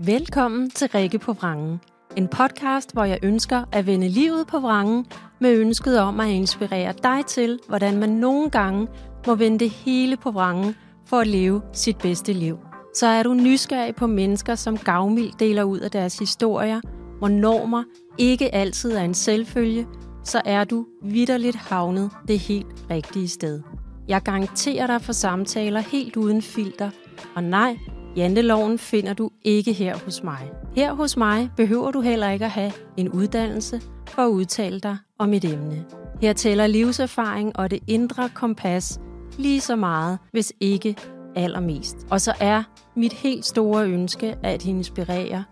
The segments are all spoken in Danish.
Velkommen til Rikke på Vrangen. En podcast, hvor jeg ønsker at vende livet på vrangen med ønsket om at inspirere dig til, hvordan man nogle gange må vende det hele på vrangen for at leve sit bedste liv. Så er du nysgerrig på mennesker, som gavmild deler ud af deres historier, hvor normer ikke altid er en selvfølge, så er du vidderligt havnet det helt rigtige sted. Jeg garanterer dig for samtaler helt uden filter, og nej, Janteloven finder du ikke her hos mig. Her hos mig behøver du heller ikke at have en uddannelse for at udtale dig om et emne. Her tæller livserfaring og det indre kompas lige så meget, hvis ikke allermest. Og så er mit helt store ønske at inspirere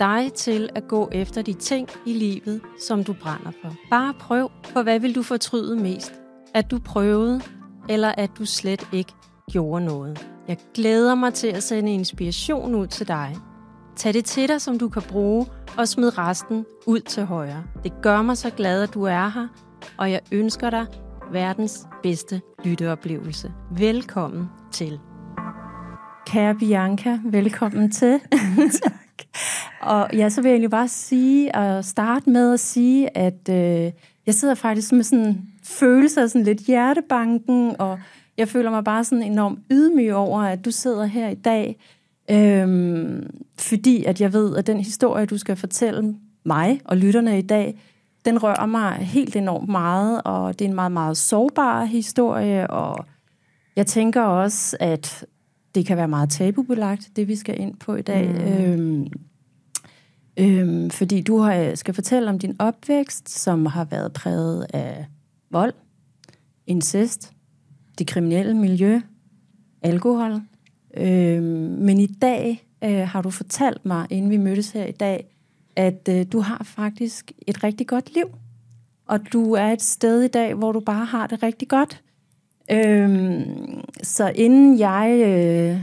dig til at gå efter de ting i livet, som du brænder for. Bare prøv, for hvad vil du fortryde mest? At du prøvede, eller at du slet ikke gjorde noget? Jeg glæder mig til at sende inspiration ud til dig. Tag det til dig, som du kan bruge, og smid resten ud til højre. Det gør mig så glad, at du er her, og jeg ønsker dig verdens bedste lytteoplevelse. Velkommen til. Kære Bianca, velkommen til. tak. Og ja, så vil jeg egentlig bare sige, og starte med at sige, at øh, jeg sidder faktisk med sådan en følelse af sådan lidt hjertebanken, og jeg føler mig bare sådan enormt ydmyg over, at du sidder her i dag, øhm, fordi at jeg ved, at den historie, du skal fortælle mig og lytterne i dag, den rører mig helt enormt meget, og det er en meget, meget sårbar historie, og jeg tænker også, at det kan være meget tabubelagt, det vi skal ind på i dag. Mm. Øhm, øhm, fordi du har, skal fortælle om din opvækst, som har været præget af vold, incest, det kriminelle miljø, alkohol. Øh, men i dag øh, har du fortalt mig, inden vi mødtes her i dag, at øh, du har faktisk et rigtig godt liv. Og du er et sted i dag, hvor du bare har det rigtig godt. Øh, så inden jeg øh,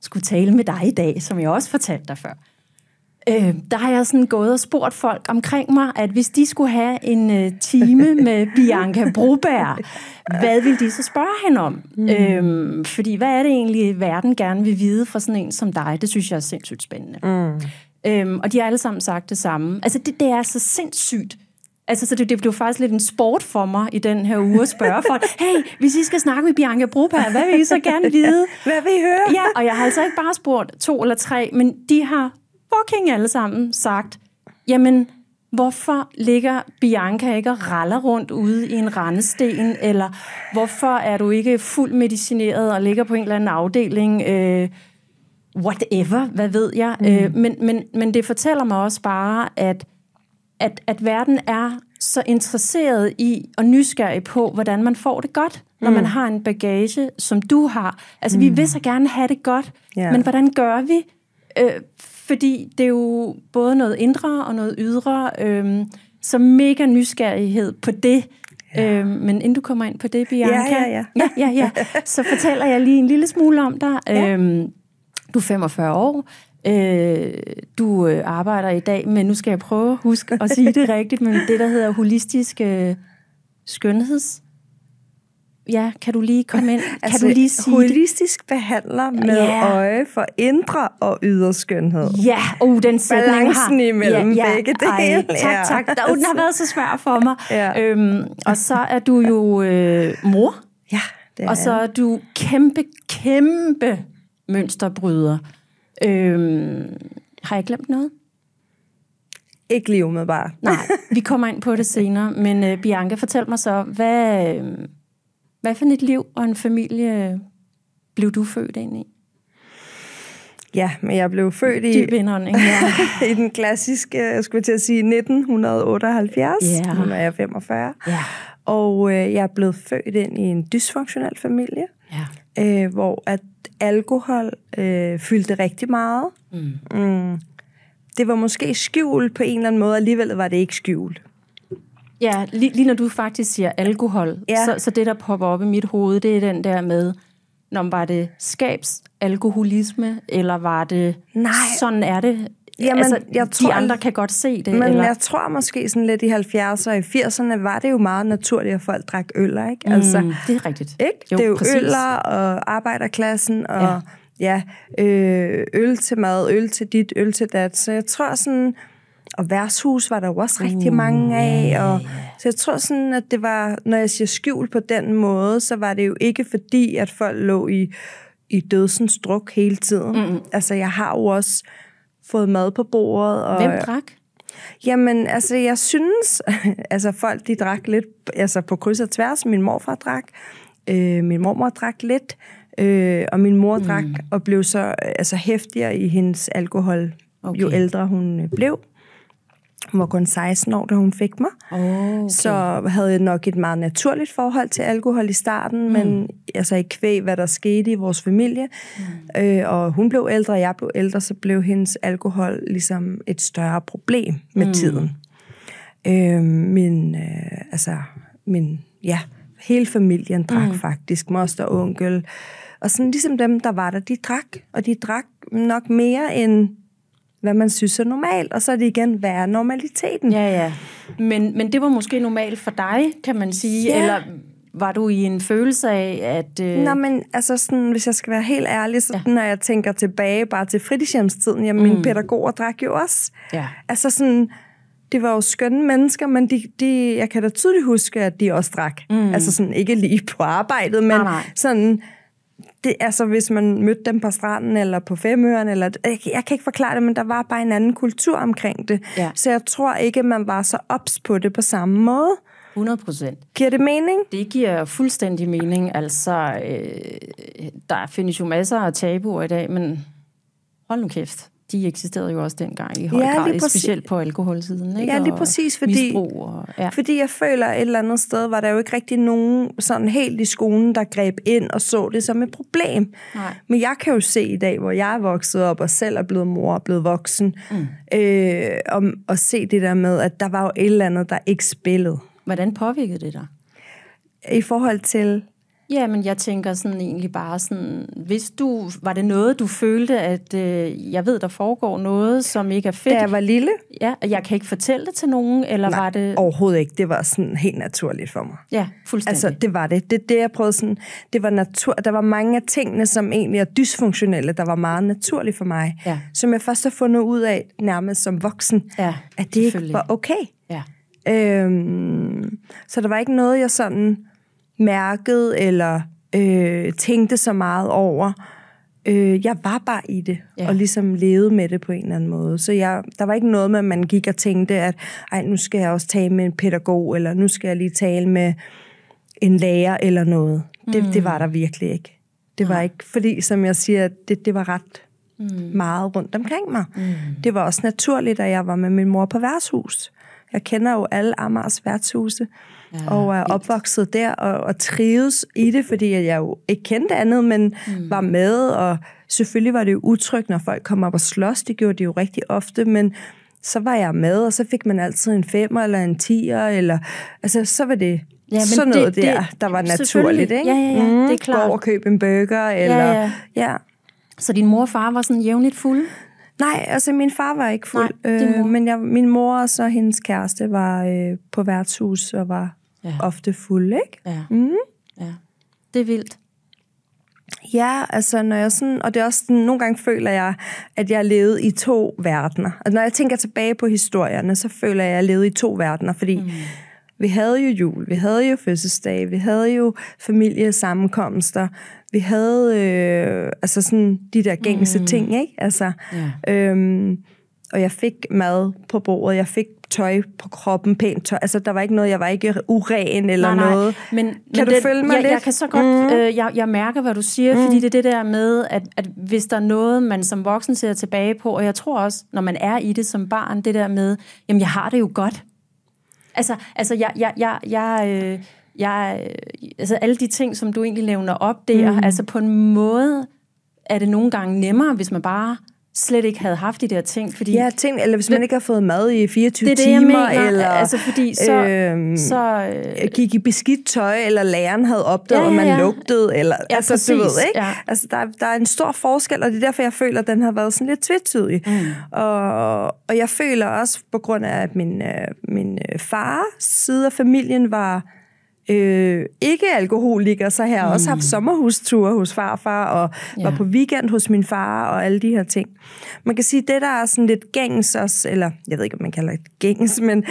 skulle tale med dig i dag, som jeg også fortalte dig før, øh, der har jeg sådan gået og spurgt folk omkring mig, at hvis de skulle have en øh, time med Bianca Broberg, hvad vil de så spørge hende om? Mm. Øhm, fordi hvad er det egentlig, verden gerne vil vide fra sådan en som dig? Det synes jeg er sindssygt spændende. Mm. Øhm, og de har alle sammen sagt det samme. Altså, det, det er så sindssygt. Altså, så det, det blev faktisk lidt en sport for mig i den her uge at spørge folk, hey, hvis I skal snakke med Bianca Broberg, hvad vil I så gerne vide? Hvad vil I høre? Ja, og jeg har altså ikke bare spurgt to eller tre, men de har fucking alle sammen sagt, jamen, hvorfor ligger Bianca ikke og raller rundt ude i en rendesten, eller hvorfor er du ikke fuldt medicineret og ligger på en eller anden afdeling, øh, whatever, hvad ved jeg. Mm. Øh, men, men, men det fortæller mig også bare, at, at, at verden er så interesseret i og nysgerrig på, hvordan man får det godt, når mm. man har en bagage, som du har. Altså, mm. vi vil så gerne have det godt, yeah. men hvordan gør vi? Øh, fordi det er jo både noget indre og noget ydre, øhm, så mega nysgerrighed på det. Ja. Øhm, men inden du kommer ind på det, Bianca, ja, ja, ja. ja, ja, ja, så fortæller jeg lige en lille smule om dig. Ja. Øhm, du er 45 år. Øh, du øh, arbejder i dag, men nu skal jeg prøve at huske at sige det rigtigt, men det, der hedder holistisk øh, skønheds ja, kan du lige komme ind? Kan altså, du lige sige holistisk det? behandler med yeah. øje for indre og ydre skønhed. Ja, uh, den sætning Balancen har... imellem ja, ja. begge dele. tak, tak. Der, uh, den har været så svær for mig. ja. øhm, og så er du jo øh, mor. Ja, det er Og så er du kæmpe, kæmpe mønsterbryder. Øhm, har jeg glemt noget? Ikke lige umiddelbart. Nej, vi kommer ind på det senere. Men øh, Bianca, fortæl mig så, hvad... Hvad for et liv og en familie blev du født ind i? Ja, men jeg blev født i, Dyb indånding, ja. i den klassiske, jeg skulle til at sige 1978. Yeah. Nu er jeg 45. Yeah. Og øh, jeg er blevet født ind i en dysfunktionel familie, yeah. øh, hvor at alkohol øh, fyldte rigtig meget. Mm. Mm. Det var måske skjult på en eller anden måde, alligevel var det ikke skjult. Ja, lige, lige når du faktisk siger alkohol, ja. så, så det, der popper op i mit hoved, det er den der med, når var det skabsalkoholisme, eller var det, Nej. sådan er det? Jamen, altså, jeg tror, de andre kan godt se det. Men eller? jeg tror måske sådan lidt i 70'erne og i 80'erne var det jo meget naturligt, at folk drak øl, ikke? Altså, mm, det er rigtigt. Ikke? Jo, det er jo præcis. øller og arbejderklassen og... Ja ja, øh, øl til mad, øl til dit, øl til dat. Så jeg tror sådan, og værtshus var der jo også rigtig mange af, og så jeg tror sådan, at det var, når jeg siger skjul på den måde, så var det jo ikke fordi, at folk lå i, i dødsens druk hele tiden. Mm. Altså, jeg har jo også fået mad på bordet. Og, Hvem drak? Jamen, altså, jeg synes, altså folk, de drak lidt, altså på kryds og tværs. Min morfar drak, øh, min mormor drak lidt, øh, og min mor mm. drak, og blev så altså hæftigere i hendes alkohol, okay. jo ældre hun øh, blev. Hun var kun 16 år, da hun fik mig. Oh, okay. Så havde jeg nok et meget naturligt forhold til alkohol i starten, mm. men altså i kvæg, hvad der skete i vores familie. Mm. Øh, og hun blev ældre, og jeg blev ældre, så blev hendes alkohol ligesom et større problem med mm. tiden. Øh, min, øh, altså, min, ja, hele familien drak mm. faktisk, moster onkel. Og sådan ligesom dem, der var der, de drak, og de drak nok mere end hvad man synes er normalt, og så er det igen værre normaliteten. Ja, ja. Men, men det var måske normalt for dig, kan man sige, ja. eller var du i en følelse af, at... Øh... Nå, men altså sådan, hvis jeg skal være helt ærlig, så ja. når jeg tænker tilbage bare til fritidshjemstiden, jamen mm. mine pædagoger drak jo også. Ja. Altså sådan, det var jo skønne mennesker, men de, de, jeg kan da tydeligt huske, at de også drak. Mm. Altså sådan, ikke lige på arbejdet, men nej, nej. sådan det, altså, hvis man mødte dem på stranden eller på Femøren, eller, jeg, jeg kan ikke forklare det, men der var bare en anden kultur omkring det. Ja. Så jeg tror ikke, man var så ops på det på samme måde. 100 procent. Giver det mening? Det giver fuldstændig mening. Altså, øh, der findes jo masser af tabuer i dag, men hold nu kæft de eksisterede jo også dengang i høj ja, grad, specielt på alkoholsiden. Ikke? Ja, lige præcis, fordi, og, ja. fordi jeg føler, at et eller andet sted var der jo ikke rigtig nogen sådan helt i skolen, der greb ind og så det som et problem. Nej. Men jeg kan jo se i dag, hvor jeg er vokset op og selv er blevet mor og blevet voksen, mm. øh, og, og se det der med, at der var jo et eller andet, der ikke spillede. Hvordan påvirkede det dig? I forhold til... Ja, men jeg tænker sådan egentlig bare sådan, hvis du, var det noget, du følte, at øh, jeg ved, der foregår noget, som ikke er fedt? Da jeg var lille? Ja, og jeg kan ikke fortælle det til nogen, eller Nej, var det... overhovedet ikke. Det var sådan helt naturligt for mig. Ja, fuldstændig. Altså, det var det. Det det, jeg prøvede sådan, det var natur, der var mange af tingene, som egentlig er dysfunktionelle, der var meget naturligt for mig, ja. som jeg først har fundet ud af, nærmest som voksen, ja, at det ikke var okay. Ja. Øhm, så der var ikke noget, jeg sådan mærkede eller øh, tænkte så meget over. Øh, jeg var bare i det, ja. og ligesom levede med det på en eller anden måde. Så jeg, der var ikke noget med, at man gik og tænkte, at Ej, nu skal jeg også tale med en pædagog, eller nu skal jeg lige tale med en lærer eller noget. Det, mm. det var der virkelig ikke. Det var ja. ikke, fordi som jeg siger, det, det var ret mm. meget rundt omkring mig. Mm. Det var også naturligt, at jeg var med min mor på værtshus. Jeg kender jo alle Amars værtshuse, ja, og er opvokset der, og, og trives i det, fordi jeg jo ikke kendte andet, men mm. var med, og selvfølgelig var det jo utrygt, når folk kom op og slås, det gjorde de jo rigtig ofte, men så var jeg med, og så fik man altid en femmer eller en tier, eller altså så var det ja, men sådan noget det, der, der var naturligt, ikke? Ja, ja, ja, mm, det er klart. Gå og købe en burger, eller... Ja, ja. ja. Så din mor og far var sådan jævnligt fulde? Nej, altså min far var ikke fuld, Nej, øh, men jeg, min mor og så hendes kæreste var øh, på værtshus og var ja. ofte fuld, ikke? Ja. Mm. ja. Det er vildt. Ja, altså når jeg sådan, og det er også sådan, nogle gange føler jeg, at jeg levede i to verdener. Altså, når jeg tænker tilbage på historierne, så føler jeg, at jeg levede i to verdener, fordi mm. vi havde jo jul, vi havde jo fødselsdag, vi havde jo familiesammenkomster, vi havde øh, altså sådan de der gængse mm. ting, ikke? Altså, ja. øhm, og jeg fik mad på bordet, jeg fik tøj på kroppen, pænt tøj. Altså, der var ikke noget, jeg var ikke uren eller nej, nej. noget. Men, kan men du det, følge mig jeg, lidt? Jeg kan så godt, mm. øh, jeg, jeg mærker, hvad du siger, mm. fordi det er det der med, at, at hvis der er noget, man som voksen ser tilbage på, og jeg tror også, når man er i det som barn, det der med, jamen, jeg har det jo godt. Altså, altså jeg, jeg, jeg, jeg øh, jeg, altså alle de ting, som du egentlig nævner op der, mm. altså på en måde er det nogle gange nemmere, hvis man bare slet ikke havde haft de der ting. Fordi ja, ting, eller hvis man ikke har fået mad i 24 det er timer, det, mener, eller altså fordi så, øhm, så øh, gik i beskidt tøj, eller læreren havde opdaget, ja, ja, ja. at man lugtede, eller ja, altså, præcis, du ved, ikke? Ja. Altså, der, der er en stor forskel, og det er derfor, jeg føler, at den har været sådan lidt tvetydig. Mm. Og, og jeg føler også, på grund af, at min, øh, min øh, far side af familien var øh, ikke-alkoholiker, så har jeg mm. også haft sommerhusture hos farfar, og ja. var på weekend hos min far, og alle de her ting. Man kan sige, det der er sådan lidt gængs også, eller jeg ved ikke, om man kalder det gængs, men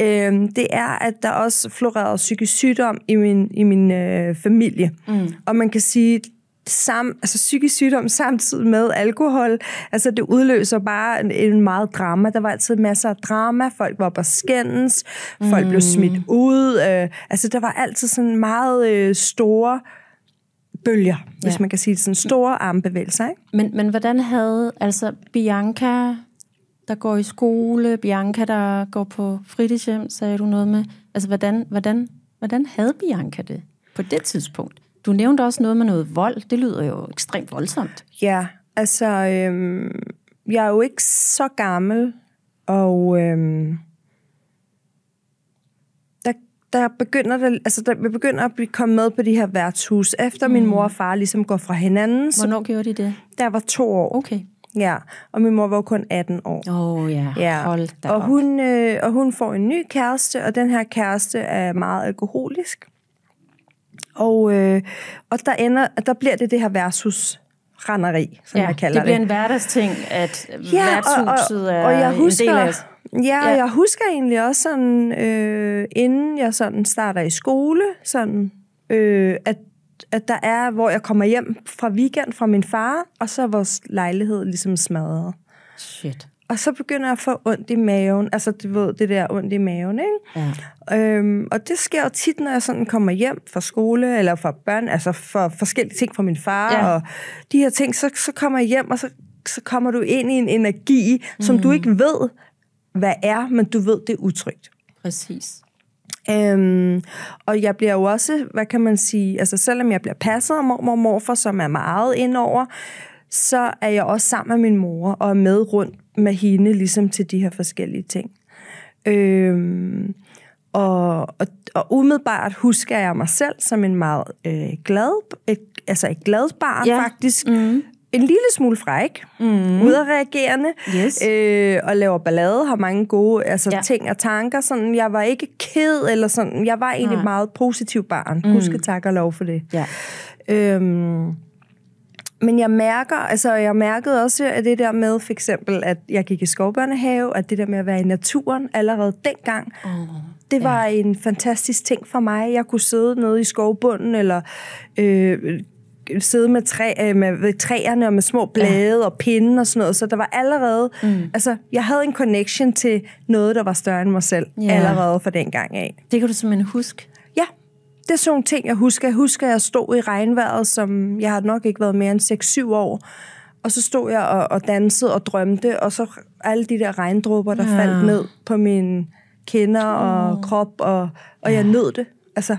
øh, det er, at der også florerede psykisk sygdom i min, i min øh, familie. Mm. Og man kan sige, sam, altså psykisk sygdom samtidig med alkohol. Altså det udløser bare en, en meget drama. Der var altid masser af drama. Folk var på skændes. Folk mm. blev smidt ud. Øh, altså der var altid sådan meget øh, store bølger, ja. hvis man kan sige det. Sådan store armbevægelser. Ikke? Men, men hvordan havde altså Bianca, der går i skole, Bianca, der går på fritidshjem, sagde du noget med. Altså hvordan, hvordan, hvordan havde Bianca det på det tidspunkt? Du nævnte også noget med noget vold. Det lyder jo ekstremt voldsomt. Ja, altså, øhm, jeg er jo ikke så gammel, og øhm, der, der begynder det, altså der, vi begynder at blive kommet med på de her værtshus, efter mm. min mor og far ligesom går fra hinanden. Hvornår gjorde de det? Der var to år. Okay. Ja, og min mor var kun 18 år. Åh oh, ja, ja. hold da og op. hun, øh, og hun får en ny kæreste, og den her kæreste er meget alkoholisk. Og, øh, og der, ender, der bliver det det her versus renderi, som ja, jeg kalder det. det bliver det. en hverdagsting, at ja, værtshuset og, og, og jeg er husker, en del af... Ja, og ja. jeg husker egentlig også sådan, øh, inden jeg sådan starter i skole, sådan, øh, at, at der er, hvor jeg kommer hjem fra weekend fra min far, og så er vores lejlighed ligesom smadret. Shit. Og så begynder jeg at få ondt i maven. Altså, du ved, det der ondt i maven, ikke? Ja. Øhm, og det sker jo tit, når jeg sådan kommer hjem fra skole, eller fra børn, altså for forskellige ting fra min far, ja. og de her ting, så, så kommer jeg hjem, og så, så kommer du ind i en energi, som mm. du ikke ved, hvad er, men du ved, det er utrygt. Præcis. Øhm, og jeg bliver jo også, hvad kan man sige, altså selvom jeg bliver passet af mormor og morfar, som er meget indover, så er jeg også sammen med min mor og er med rundt med hende ligesom til de her forskellige ting. Øhm, og, og, og umiddelbart husker jeg mig selv som en meget øh, glad, et, altså et glad barn ja. faktisk. Mm. En lille smule fræk, mm. udadreagerende, yes. øh, og laver ballade, har mange gode altså, ja. ting og tanker. Sådan, jeg var ikke ked, eller sådan, jeg var egentlig et meget positiv barn. Mm. Husk tak og lov for det. Ja. Øhm, men jeg mærker, altså jeg mærkede også, at det der med for eksempel, at jeg gik i skovbørnehave, at det der med at være i naturen allerede dengang, oh, det var ja. en fantastisk ting for mig. Jeg kunne sidde nede i skovbunden, eller øh, sidde med, træ, øh, med træerne og med små blade ja. og pinde og sådan noget. Så der var allerede, mm. altså jeg havde en connection til noget, der var større end mig selv, ja. allerede fra den gang af. Det kan du simpelthen huske? Det er sådan nogle ting, jeg husker. Jeg husker, at jeg stod i regnvejret, som jeg har nok ikke været mere end 6-7 år. Og så stod jeg og, og dansede og drømte, og så alle de der regndråber, der ja. faldt ned på mine kinder og oh. krop, og, og jeg nød det. Altså,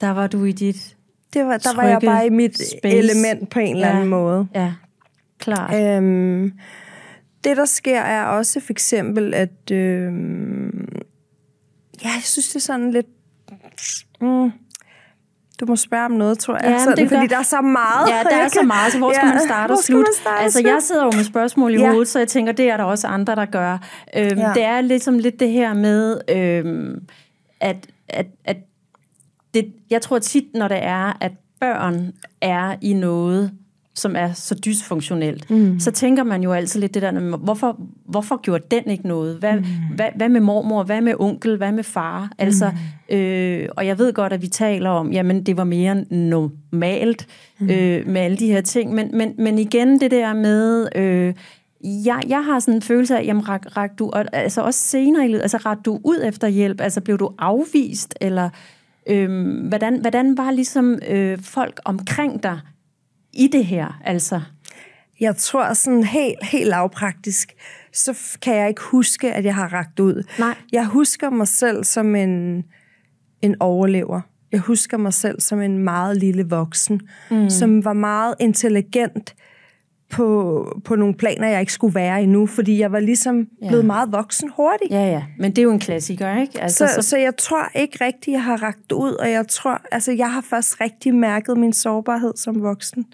der var du i dit det var, Der var jeg bare i mit space. element på en eller anden måde. Ja, klart. Øhm, det, der sker, er også for eksempel, at... Øhm, ja, jeg synes, det er sådan lidt... Mm, du må spørge om noget, tror jeg. Ja, sådan, det fordi der er så meget. Ja, der er så meget, så hvor skal ja, man starte og slutte? Altså, jeg sidder jo med spørgsmål i ja. hovedet, så jeg tænker, det er der også andre, der gør. Øhm, ja. Det er ligesom lidt det her med, øhm, at, at, at det, jeg tror tit, når det er, at børn er i noget, som er så dysfunktionelt, mm. så tænker man jo altid lidt det der, hvorfor, hvorfor gjorde den ikke noget? Hvad, mm. hvad, hvad med mormor? Hvad med onkel? Hvad med far? Altså, mm. øh, og jeg ved godt, at vi taler om, jamen det var mere normalt mm. øh, med alle de her ting, men, men, men igen det der med... Øh, jeg, jeg har sådan en følelse af, jamen rak, rak du, og, altså også senere i livet, altså rak du ud efter hjælp, altså blev du afvist, eller øh, hvordan, hvordan var ligesom øh, folk omkring dig, i det her, altså? Jeg tror sådan helt, helt lavpraktisk, så kan jeg ikke huske, at jeg har ragt ud. Nej. Jeg husker mig selv som en, en overlever. Jeg husker mig selv som en meget lille voksen, mm. som var meget intelligent på, på nogle planer, jeg ikke skulle være endnu, fordi jeg var ligesom ja. blevet meget voksen hurtigt. Ja, ja. Men det er jo en klassiker, ikke? Altså, så, så... så jeg tror ikke rigtigt, jeg har ragt ud, og jeg tror, altså jeg har først rigtig mærket min sårbarhed som voksen.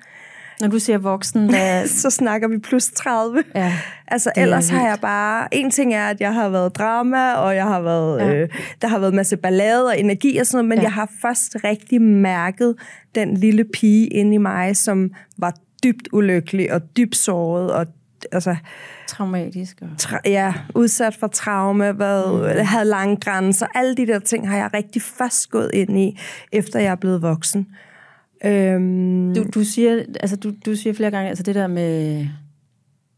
Når du siger voksen, hvad... så snakker vi plus 30. Ja, altså ellers har jeg bare... En ting er, at jeg har været drama, og jeg har været, ja. øh, der har været masse ballade og energi og sådan noget, men ja. jeg har først rigtig mærket den lille pige inde i mig, som var dybt ulykkelig og dybt såret og altså, Traumatisk. Og... Tra- ja, udsat for traume, været, mm. havde lange grænser. Alle de der ting har jeg rigtig først gået ind i, efter jeg er blevet voksen. Øhm... Du, du, siger, altså, du, du siger flere gange, altså det der med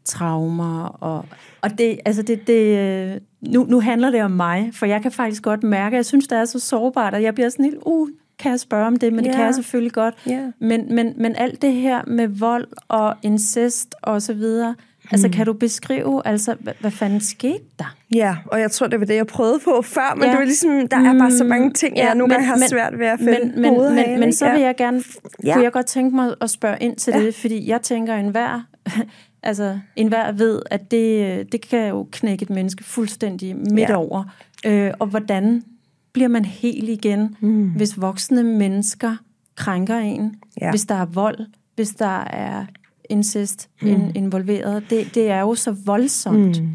traumer, og, og det, altså det, det, nu, nu handler det om mig, for jeg kan faktisk godt mærke, at jeg synes, det er så sårbart, og jeg bliver sådan helt, uh, kan jeg spørge om det, men yeah. det kan jeg selvfølgelig godt. Yeah. Men, men, men alt det her med vold og incest og så videre, Altså, kan du beskrive, altså, hvad, hvad fanden skete der? Ja, og jeg tror, det var det, jeg prøvede på før, men ja. det var ligesom, der er bare så mange ting, jeg ja, nogle gange har men, svært ved at finde men, men, men, men så vil jeg gerne, ja. kunne jeg godt tænke mig at spørge ind til ja. det, fordi jeg tænker, en hver, altså, en hver ved, at det, det kan jo knække et menneske fuldstændig midt ja. over. Øh, og hvordan bliver man helt igen, mm. hvis voksne mennesker krænker en, ja. hvis der er vold, hvis der er incest mm. in, involveret. Det, det er jo så voldsomt. Mm.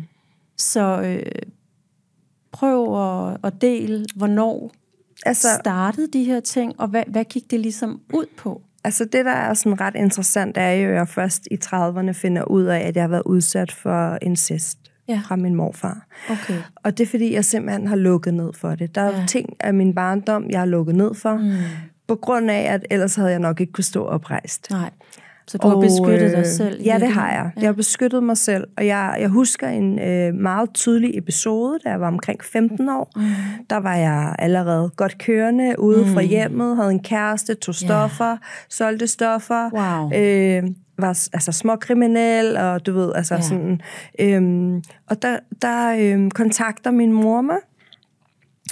Så øh, prøv at, at dele, hvornår altså, startede de her ting, og hvad, hvad gik det ligesom ud på? Altså det, der er sådan ret interessant, er jo, at jeg først i 30'erne finder ud af, at jeg har været udsat for incest ja. fra min morfar. Okay. Og det er, fordi jeg simpelthen har lukket ned for det. Der er ja. ting af min barndom, jeg har lukket ned for, mm. på grund af, at ellers havde jeg nok ikke kunne stå oprejst. Nej. Så du og, har beskyttet dig øh, selv? Ja, det har jeg. Jeg har beskyttet mig selv, og jeg, jeg husker en øh, meget tydelig episode, da jeg var omkring 15 år. Mm. Der var jeg allerede godt kørende ude mm. fra hjemmet, havde en kæreste, tog stoffer, yeah. solgte stoffer. Wow. Øh, var altså småkriminel, og du ved, altså ja. sådan... Øhm, og der, der øhm, kontakter min mor mig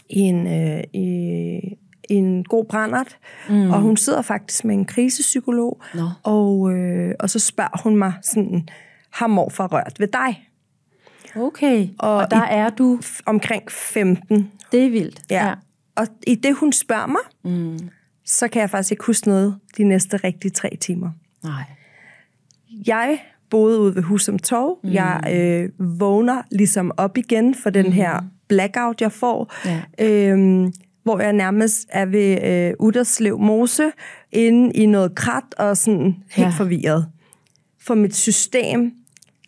i en, øh, i, en god brændert, mm. og hun sidder faktisk med en krisepsykolog, no. og, øh, og så spørger hun mig sådan, har morfar rørt ved dig? Okay, og, og der i, er du? Omkring 15. Det er vildt. Ja. ja. Og i det, hun spørger mig, mm. så kan jeg faktisk ikke huske noget de næste rigtige tre timer. Nej. Jeg boede ude ved Husum Torv. Mm. Jeg øh, vågner ligesom op igen for den mm. her blackout, jeg får. Ja. Øhm, hvor jeg nærmest er ved øh, Udderslev Mose, inde i noget krat og sådan helt ja. forvirret. For mit system,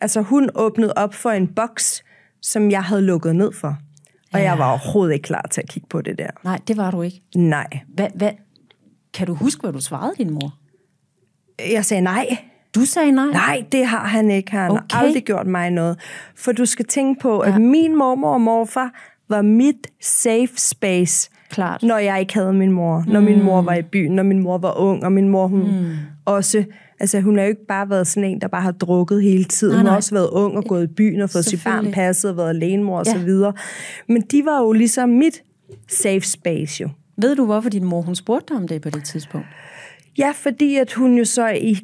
altså hun åbnede op for en boks, som jeg havde lukket ned for. Og ja. jeg var overhovedet ikke klar til at kigge på det der. Nej, det var du ikke. Nej. Hvad, hvad, kan du huske, hvad du svarede din mor? Jeg sagde nej. Du sagde nej? Nej, det har han ikke. Han okay. har aldrig gjort mig noget. For du skal tænke på, at ja. min mormor og morfar var mit safe space Klart. når jeg ikke havde min mor. Når mm. min mor var i byen, når min mor var ung, og min mor hun mm. også... Altså, hun har jo ikke bare været sådan en, der bare har drukket hele tiden. Nej, nej. Hun har også været ung og gået i byen og fået sit barn passet og været alenemor og ja. så videre. Men de var jo ligesom mit safe space jo. Ved du, hvorfor din mor hun spurgte dig om det på det tidspunkt? Ja, fordi at hun jo så i,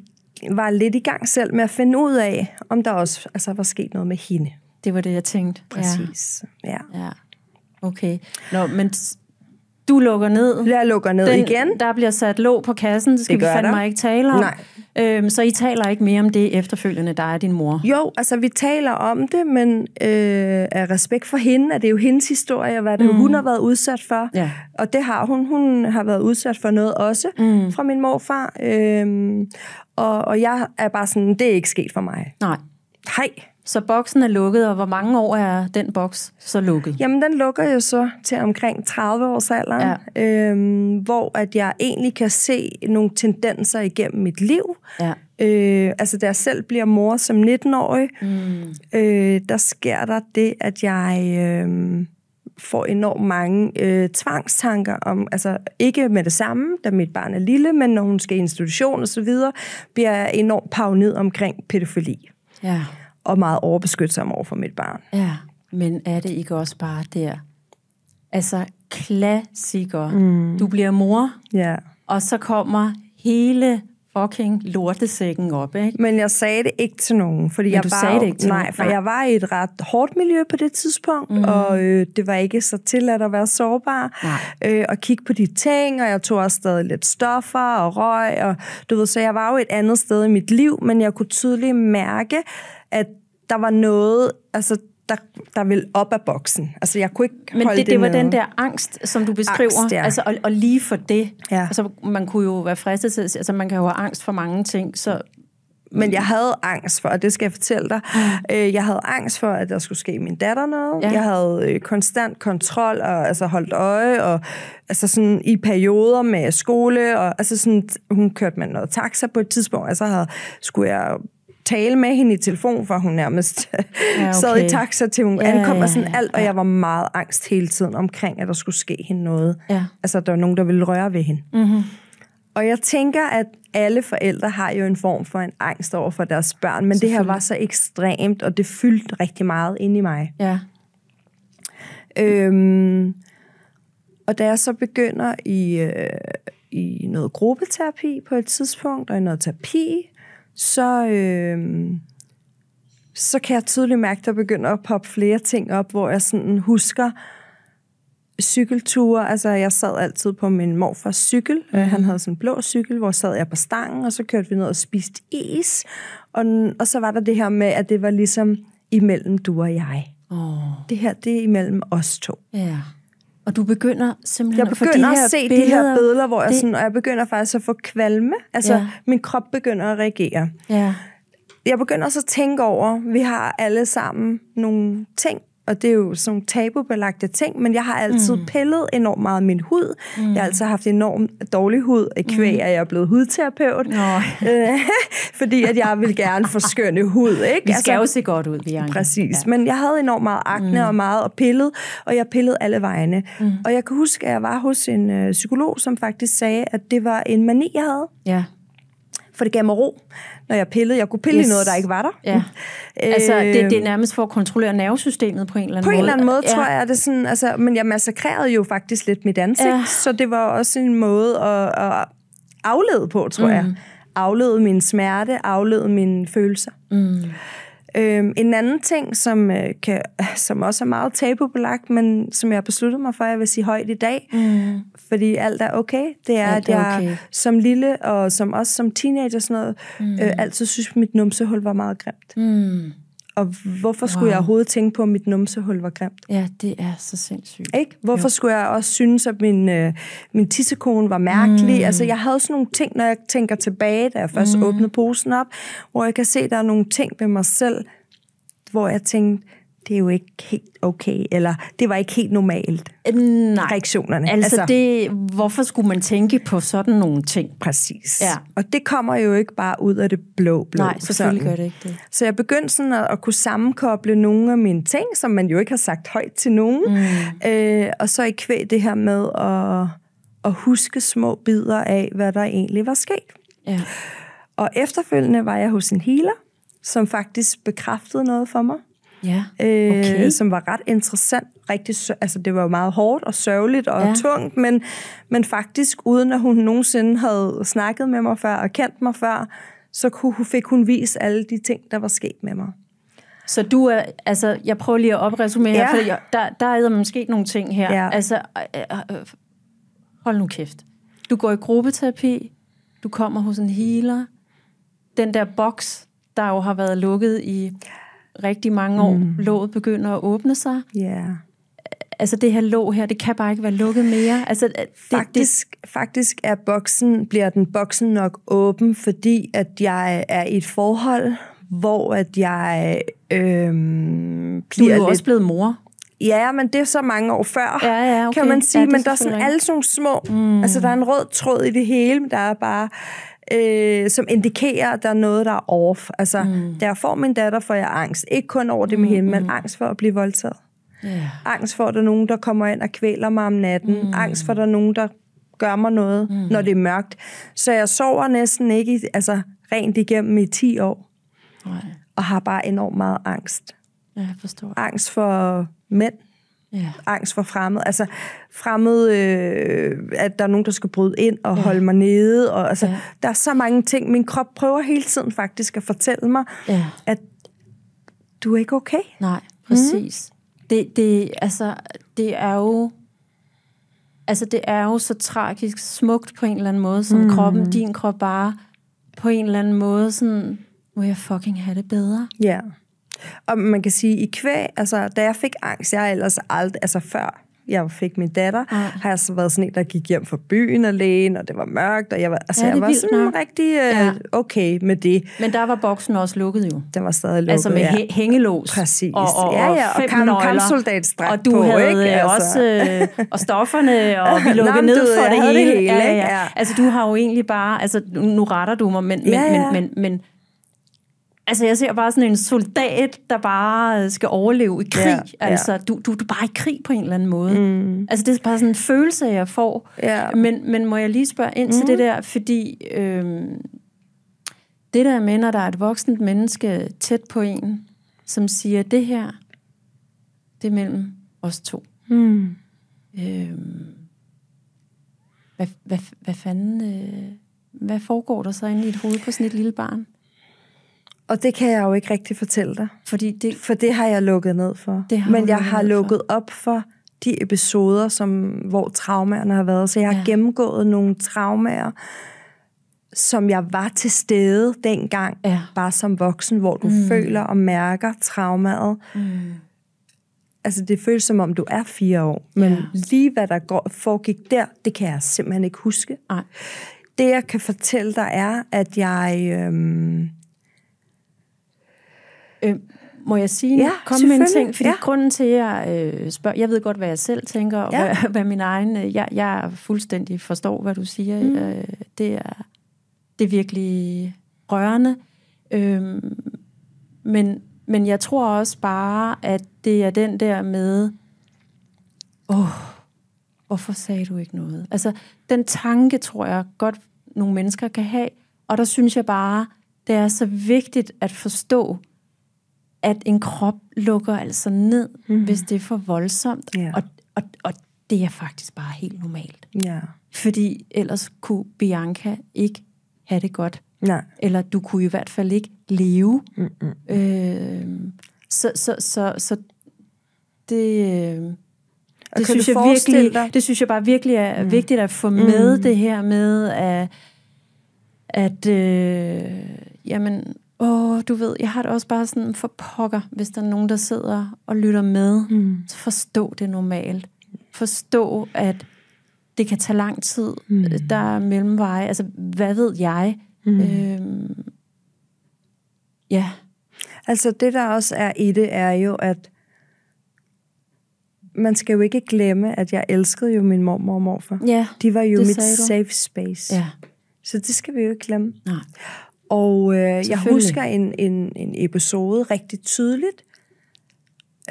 var lidt i gang selv med at finde ud af, om der også altså, var sket noget med hende. Det var det, jeg tænkte. Præcis, ja. ja. ja. Okay. Nå, men du lukker ned. Jeg lukker ned Den, igen. Der bliver sat låg på kassen, det skal det vi fandme der. ikke tale om. Nej. Øhm, så I taler ikke mere om det efterfølgende, der er din mor? Jo, altså vi taler om det, men øh, af respekt for hende, at det er jo hendes historie, hvad det mm. hun har været udsat for. Ja. Og det har hun. Hun har været udsat for noget også mm. fra min morfar. Øhm, og, og jeg er bare sådan, det er ikke sket for mig. Nej. Hej. Så boksen er lukket, og hvor mange år er den boks så lukket? Jamen, den lukker jo så til omkring 30 års alderen, ja. øhm, hvor at jeg egentlig kan se nogle tendenser igennem mit liv. Ja. Øh, altså, da jeg selv bliver mor som 19-årig, mm. øh, der sker der det, at jeg... Øh, får enormt mange øh, tvangstanker om, altså ikke med det samme, da mit barn er lille, men når hun skal i institution og så videre, bliver jeg enormt pavnet omkring pædofili. Ja og meget overbeskytsom over for mit barn. Ja, men er det ikke også bare der? Altså, klassiker. Mm. Du bliver mor, ja. og så kommer hele fucking lortesækken op, ikke? Men jeg sagde det ikke til nogen, fordi Men jeg du var sagde det ikke til nej, nogen? for Nej. jeg var i et ret hårdt miljø på det tidspunkt, mm. og øh, det var ikke så tilladt at være sårbar, Nej. øh, og kigge på de ting, og jeg tog også stadig lidt stoffer og røg, og du ved, så jeg var jo et andet sted i mit liv, men jeg kunne tydeligt mærke, at der var noget, altså der, der ville op af boksen. Altså jeg kunne ikke Men holde det, det var nede. den der angst, som du beskriver. Angst, ja. altså, og, og lige for det. Ja. Altså, man kunne jo være fristet til, altså man kan jo have angst for mange ting, så Men jeg havde angst for, og det skal jeg fortælle dig, mm. øh, jeg havde angst for, at der skulle ske min datter noget. Ja. Jeg havde øh, konstant kontrol og altså holdt øje, og altså sådan i perioder med skole, og altså sådan, hun kørte med noget taxa på et tidspunkt, og så havde, skulle jeg tale med hende i telefon, for hun nærmest ja, okay. sad i taxa til hun Ja, ankom, ja, og sådan ja, alt, og ja. jeg var meget angst hele tiden omkring, at der skulle ske hende noget. Ja. Altså, der var nogen, der ville røre ved hende. mm-hmm. Og jeg tænker, at alle forældre har jo en form for en angst over for deres børn, men det her var så ekstremt, og det fyldte rigtig meget ind i mig. ja. Øhm, og da jeg så begynder i, øh, i noget gruppeterapi på et tidspunkt, og i noget terapi, så, øh, så kan jeg tydeligt mærke, at der begynder at poppe flere ting op, hvor jeg sådan husker cykelture. Altså, jeg sad altid på min morfars cykel. Mm. Han havde sådan en blå cykel, hvor sad jeg på stangen, og så kørte vi ned og spiste is. Og, og så var der det her med, at det var ligesom imellem du og jeg. Oh, Det her, det er imellem os to. ja. Og du begynder simpelthen Jeg at begynder de her at se billeder, de her billeder, hvor jeg det- sådan, og jeg begynder faktisk at få kvalme. Altså, ja. min krop begynder at reagere. Ja. Jeg begynder også at tænke over, vi har alle sammen nogle ting, og det er jo sådan nogle tabubelagte ting, men jeg har altid mm. pillet enormt meget af min hud. Mm. Jeg har altid haft enormt dårlig hud, kvæg, mm. at jeg er blevet hudterapeut. Øh, fordi at jeg vil gerne forskønne hud, ikke? Vi skal jo se godt ud, Bianca. Præcis. Ja. Men jeg havde enormt meget akne mm. og meget og pillet, og jeg pillede alle vegne. Mm. Og jeg kan huske, at jeg var hos en øh, psykolog, som faktisk sagde, at det var en mani, jeg havde. Ja. For det gav mig ro, når jeg pillede. Jeg kunne pille yes. I noget, der ikke var der. Ja. Altså, det, det er nærmest for at kontrollere nervesystemet på en eller anden På måde. en eller anden måde, ja. tror jeg, det sådan, altså, men jeg massakrerede jo faktisk lidt mit ansigt, ja. så det var også en måde at, at aflede på, tror mm. jeg. Aflede min smerte, aflede mine følelser. Mm. Øhm, en anden ting, som, øh, kan, som også er meget tabubelagt, men som jeg har besluttet mig for, at jeg vil sige højt i dag, Mm. fordi alt er okay, det er, Alt at jeg okay. som lille, og som også som teenager og sådan noget, mm. øh, altid synes, at mit numsehul var meget grimt. Mm. Og hvorfor skulle Wow. jeg overhovedet tænke på, at mit numsehul var grimt? Ja, det er så sindssygt. Ikke? Hvorfor jo. skulle jeg også synes, at min, øh, min tissekone var mærkelig? Mm. Altså, jeg havde sådan nogle ting, når jeg tænker tilbage, da jeg først mm. åbnede posen op, hvor jeg kan se, at der er nogle ting ved mig selv, hvor jeg tænkte, det er jo ikke helt okay, eller det var ikke helt normalt, Nej. reaktionerne. Altså, det, hvorfor skulle man tænke på sådan nogle ting? Præcis. Ja. Og det kommer jo ikke bare ud af det blå blå. Nej, selvfølgelig sådan. gør det ikke det. Så jeg begyndte sådan at, at kunne sammenkoble nogle af mine ting, som man jo ikke har sagt højt til nogen. Mm. Øh, og så i kvæg det her med at, at huske små bidder af, hvad der egentlig var sket. Ja. Og efterfølgende var jeg hos en healer, som faktisk bekræftede noget for mig. Ja, Øh, okay. som var ret interessant. Rigtig, altså det var jo meget hårdt og sørgeligt og Ja. tungt, men, men faktisk uden at hun nogensinde havde snakket med mig før og kendt mig før, så kunne, hun- fik hun vist alle de ting, der var sket med mig. Så du er, altså, jeg prøver lige at opresumere her, Ja. for jeg, der, der er der sket nogle ting her. Ja. Altså, øh, øh, øh, hold nu kæft. Du går i gruppeterapi, du kommer hos en healer, den der boks, der jo har været lukket i rigtig mange år, mm. låget begynder at åbne sig. Ja. Yeah. Altså det her låg her, det kan bare ikke være lukket mere. Altså, det, Faktisk, faktisk er boksen, bliver den boksen nok åben, fordi at jeg er i et forhold, hvor at jeg du bliver er jo lidt... også blevet mor. Ja, men det er så mange år før, Ja, ja, okay. kan man sige. Ja, det men der er sådan alle sådan små... Mm. Altså, der er en rød tråd i det hele, men der er bare... Øh, som indikerer, at der er noget, der er off. Altså, mm. da jeg får min datter, får jeg angst. Ikke kun over det med Mm, hende, men angst for at blive voldtaget. Yeah. Angst for, at der er nogen, der kommer ind og kvæler mig om natten. Mm. Angst for, at der er nogen, der gør mig noget, mm. når det er mørkt. Så jeg sover næsten ikke altså, rent igennem i 10 år, Nej, og har bare enormt meget angst. ja, jeg forstår. Angst for mænd. Ja. Angst for fremmed. Altså fremmed, øh, at der er nogen, der skal bryde ind og ja. holde mig nede. Og, altså, ja. Der er så mange ting. Min krop prøver hele tiden faktisk at fortælle mig, ja. at du er ikke okay. Nej, præcis. Mm. Det, det, altså, det er jo altså det er jo så tragisk smukt på en eller anden måde, som mm. kroppen, din krop bare på en eller anden måde sådan, må jeg fucking have det bedre. Ja. Og man kan sige, i kvæg, altså da jeg fik angst, jeg ellers aldrig, altså før jeg fik min datter, ja. har jeg så været sådan en, der gik hjem fra byen alene, og det var mørkt, og jeg var, altså, ja, jeg var sådan nok. rigtig uh, ja. okay med det. Men der var boksen også lukket jo. Den var stadig lukket, Altså med ja. hængelås. Præcis. Og, og, ja, ja, og, kam, kampsoldatstræk Og du på, havde ikke? Altså. også, øh, og stofferne, og vi lukkede ned for det hele. det hele. Ja, ja, ja. Altså du har jo egentlig bare, altså nu retter du mig, men, ja, ja. men, men, men Altså, jeg ser bare sådan en soldat, der bare skal overleve i krig. Ja, altså, du, du, du er bare i krig på en eller anden måde. Mm. Altså, det er bare sådan en følelse, jeg får. Ja. Men, men må jeg lige spørge ind mm. til det der, fordi øhm, det der med, når der er et voksent menneske tæt på en, som siger, det her, det er mellem os to. Mm. Øhm, hvad, hvad, hvad fanden... Øh, hvad foregår der så inde i et hoved på sådan et lille barn? Og det kan jeg jo ikke rigtig fortælle dig. Fordi det, for det har jeg lukket ned for. Det har Men jeg har lukket for. op for de episoder, som, hvor traumaerne har været. Så jeg har ja. gennemgået nogle traumaer, som jeg var til stede dengang, ja. bare som voksen, hvor du mm. føler og mærker traumaet. Mm. Altså, det føles som om, du er fire år. Men ja. lige hvad der går, foregik der, det kan jeg simpelthen ikke huske. Ej. Det, jeg kan fortælle dig, er, at jeg... Øhm, Øh, må jeg sige, ja, kom med en ting, fordi ja. grunden til, at jeg øh, spørger, jeg ved godt, hvad jeg selv tænker, og ja. hvad, hvad min egen, øh, jeg, jeg fuldstændig forstår, hvad du siger, mm. øh, det, er, det er virkelig rørende, øh, men, men jeg tror også bare, at det er den der med, åh, oh, hvorfor sagde du ikke noget? Altså, den tanke tror jeg godt, nogle mennesker kan have, og der synes jeg bare, det er så vigtigt at forstå, at en krop lukker altså ned, mm. hvis det er for voldsomt. Yeah. Og, og, og det er faktisk bare helt normalt. Yeah. Fordi ellers kunne Bianca ikke have det godt. Nej. Eller du kunne i hvert fald ikke leve. Mm-hmm. Øh, så, så, så, så det... Øh, det synes, jeg virkelig, det synes jeg bare virkelig er mm. vigtigt at få med mm. det her med, at, at øh, jamen, åh, du ved, jeg har det også bare sådan for pokker, hvis der er nogen, der sidder og lytter med. Mm. Så forstå det normalt. Forstå, at det kan tage lang tid. Mm. Der er mellemveje. Altså, hvad ved jeg? Mm. Øhm, ja. Altså, det der også er i det, er jo, at man skal jo ikke glemme, at jeg elskede jo min mormor og morfar. Ja, De var jo mit safe space. Ja. Så det skal vi jo ikke glemme. Nej. Og øh, jeg husker en, en, en episode rigtig tydeligt,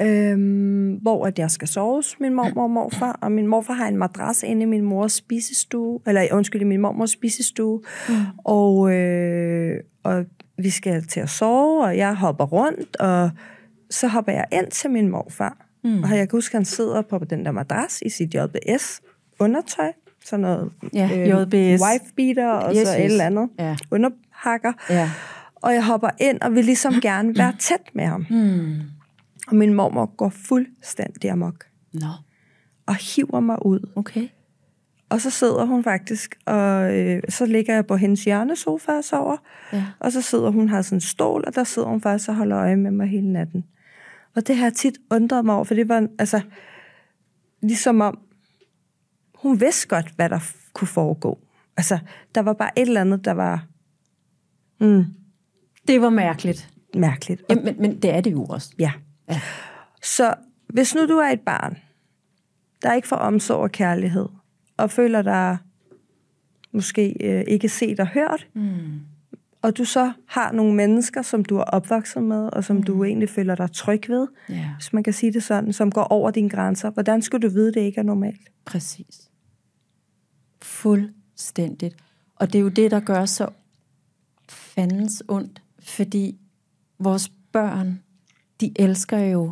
øhm, hvor at jeg skal sove hos min mormor og morfar, og min morfar har en madras inde i min mors spisestue, eller undskyld, i min mormors spisestue, mm. og, øh, og vi skal til at sove, og jeg hopper rundt, og så hopper jeg ind til min morfar, mm. og jeg kan huske, at han sidder på den der madras i sit JBS undertøj, sådan noget ja, øh, JBS. wife beater, og yes, så et eller andet ja. under hakker. Ja. Og jeg hopper ind og vil ligesom gerne være tæt med ham. Mm. Og min mormor går fuldstændig amok. Nå. Og hiver mig ud. Okay. Og så sidder hun faktisk, og øh, så ligger jeg på hendes hjørnesofa og sover. Ja. Og så sidder hun, har sådan en stol, og der sidder hun faktisk og holder øje med mig hele natten. Og det har jeg tit undret mig over, for det var altså, ligesom om, hun vidste godt, hvad der kunne foregå. Altså, der var bare et eller andet, der var Mm. Det var mærkeligt. Mærkeligt. Ja, men, men det er det jo også. Ja. ja. Så hvis nu du er et barn, der ikke får omsorg og kærlighed, og føler dig måske øh, ikke set og hørt, mm. og du så har nogle mennesker, som du er opvokset med, og som mm. du egentlig føler dig tryg ved, yeah. hvis man kan sige det sådan, som går over dine grænser, hvordan skal du vide, det ikke er normalt? Præcis. Fuldstændigt. Og det er jo det, der gør så fandens ondt, fordi vores børn, de elsker jo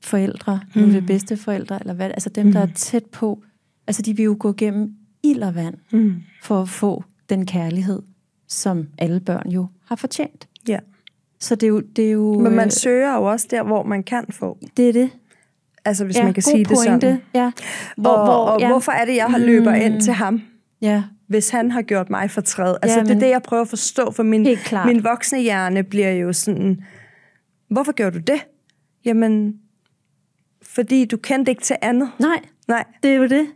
forældre, mm. nu det bedste forældre, eller hvad, altså dem, mm. der er tæt på, altså de vil jo gå gennem ild og vand, mm. for at få den kærlighed, som alle børn jo har fortjent. Ja. Så det er jo... Det er jo Men man øh, søger jo også der, hvor man kan få. Det er det. Altså, hvis ja, man kan sige pointe. det sådan. Ja. Hvor, og, hvor, og ja. hvorfor er det, jeg har løber mm. ind til ham? Ja. Hvis han har gjort mig fortræd. Altså, ja, det er det, jeg prøver at forstå, for min, min voksne hjerne bliver jo sådan, hvorfor gjorde du det? Jamen, fordi du kendte ikke til andet. Nej, Nej. det er jo det.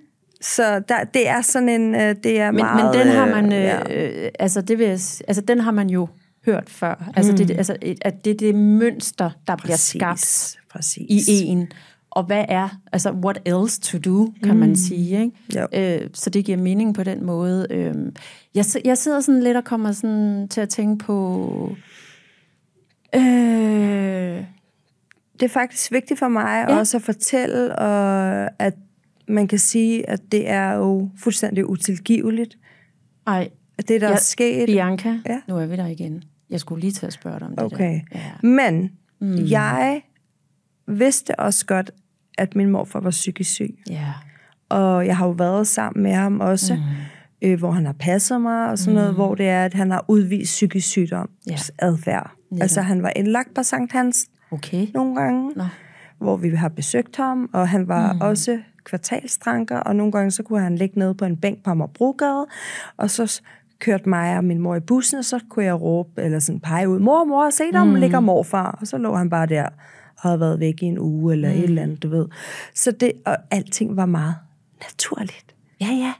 Så der, det er sådan en, øh, det er men, meget... Men den har man, øh, ja. øh, altså det vil altså den har man jo hørt før. Altså, mm. det, altså at det er det mønster, der præcis, bliver skabt præcis. i en. Og hvad er, altså what else to do, kan mm. man sige. Ikke? Øh, så det giver mening på den måde. Øh, jeg, jeg sidder sådan lidt og kommer sådan til at tænke på... Øh, det er faktisk vigtigt for mig ja. også at fortælle, og at man kan sige, at det er jo fuldstændig utilgiveligt. Ej, det, der jeg, er sket. Bianca, ja. nu er vi der igen. Jeg skulle lige til at spørge dig om det okay. der. Ja. Men mm. jeg vidste også godt, at min morfar var psykisk syg. Ja. Og jeg har jo været sammen med ham også, mm. øh, hvor han har passet mig og sådan mm. noget, hvor det er, at han har udvist psykisk sygdom, ja. adfærd. Ja. Altså han var indlagt på Sankt Hans okay. nogle gange, Nå. hvor vi har besøgt ham, og han var mm. også kvartalstranker, og nogle gange så kunne han ligge nede på en bænk på Amagerbrogade, og så kørte mig og min mor i bussen, og så kunne jeg råbe, eller sådan pege ud, mor, mor, se der mm. ligger morfar. Og så lå han bare der og havde været væk i en uge, eller mm. et eller andet, du ved. Så det, og alting var meget naturligt. Ja, ja.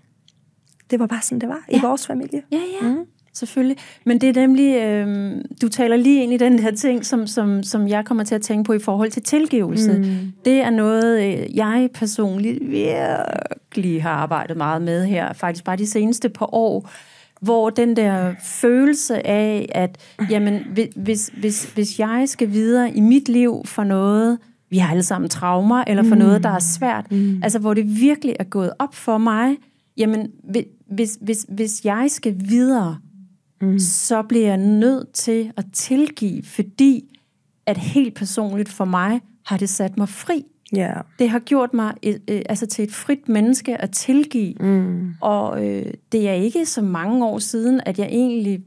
Det var bare sådan, det var ja. i vores familie. Ja, ja. Mm. Selvfølgelig. Men det er nemlig, øh, du taler lige ind i den her ting, som, som, som jeg kommer til at tænke på i forhold til tilgivelse. Mm. Det er noget, øh, jeg personligt virkelig har arbejdet meget med her, faktisk bare de seneste par år, hvor den der følelse af, at jamen, hvis, hvis, hvis jeg skal videre i mit liv for noget, vi har alle sammen traumer, eller for mm. noget, der er svært, mm. altså hvor det virkelig er gået op for mig, jamen, hvis, hvis, hvis jeg skal videre, mm. så bliver jeg nødt til at tilgive, fordi at helt personligt for mig har det sat mig fri. Yeah. Det har gjort mig et, øh, altså til et frit menneske at tilgive. Mm. Og øh, det er ikke så mange år siden, at jeg egentlig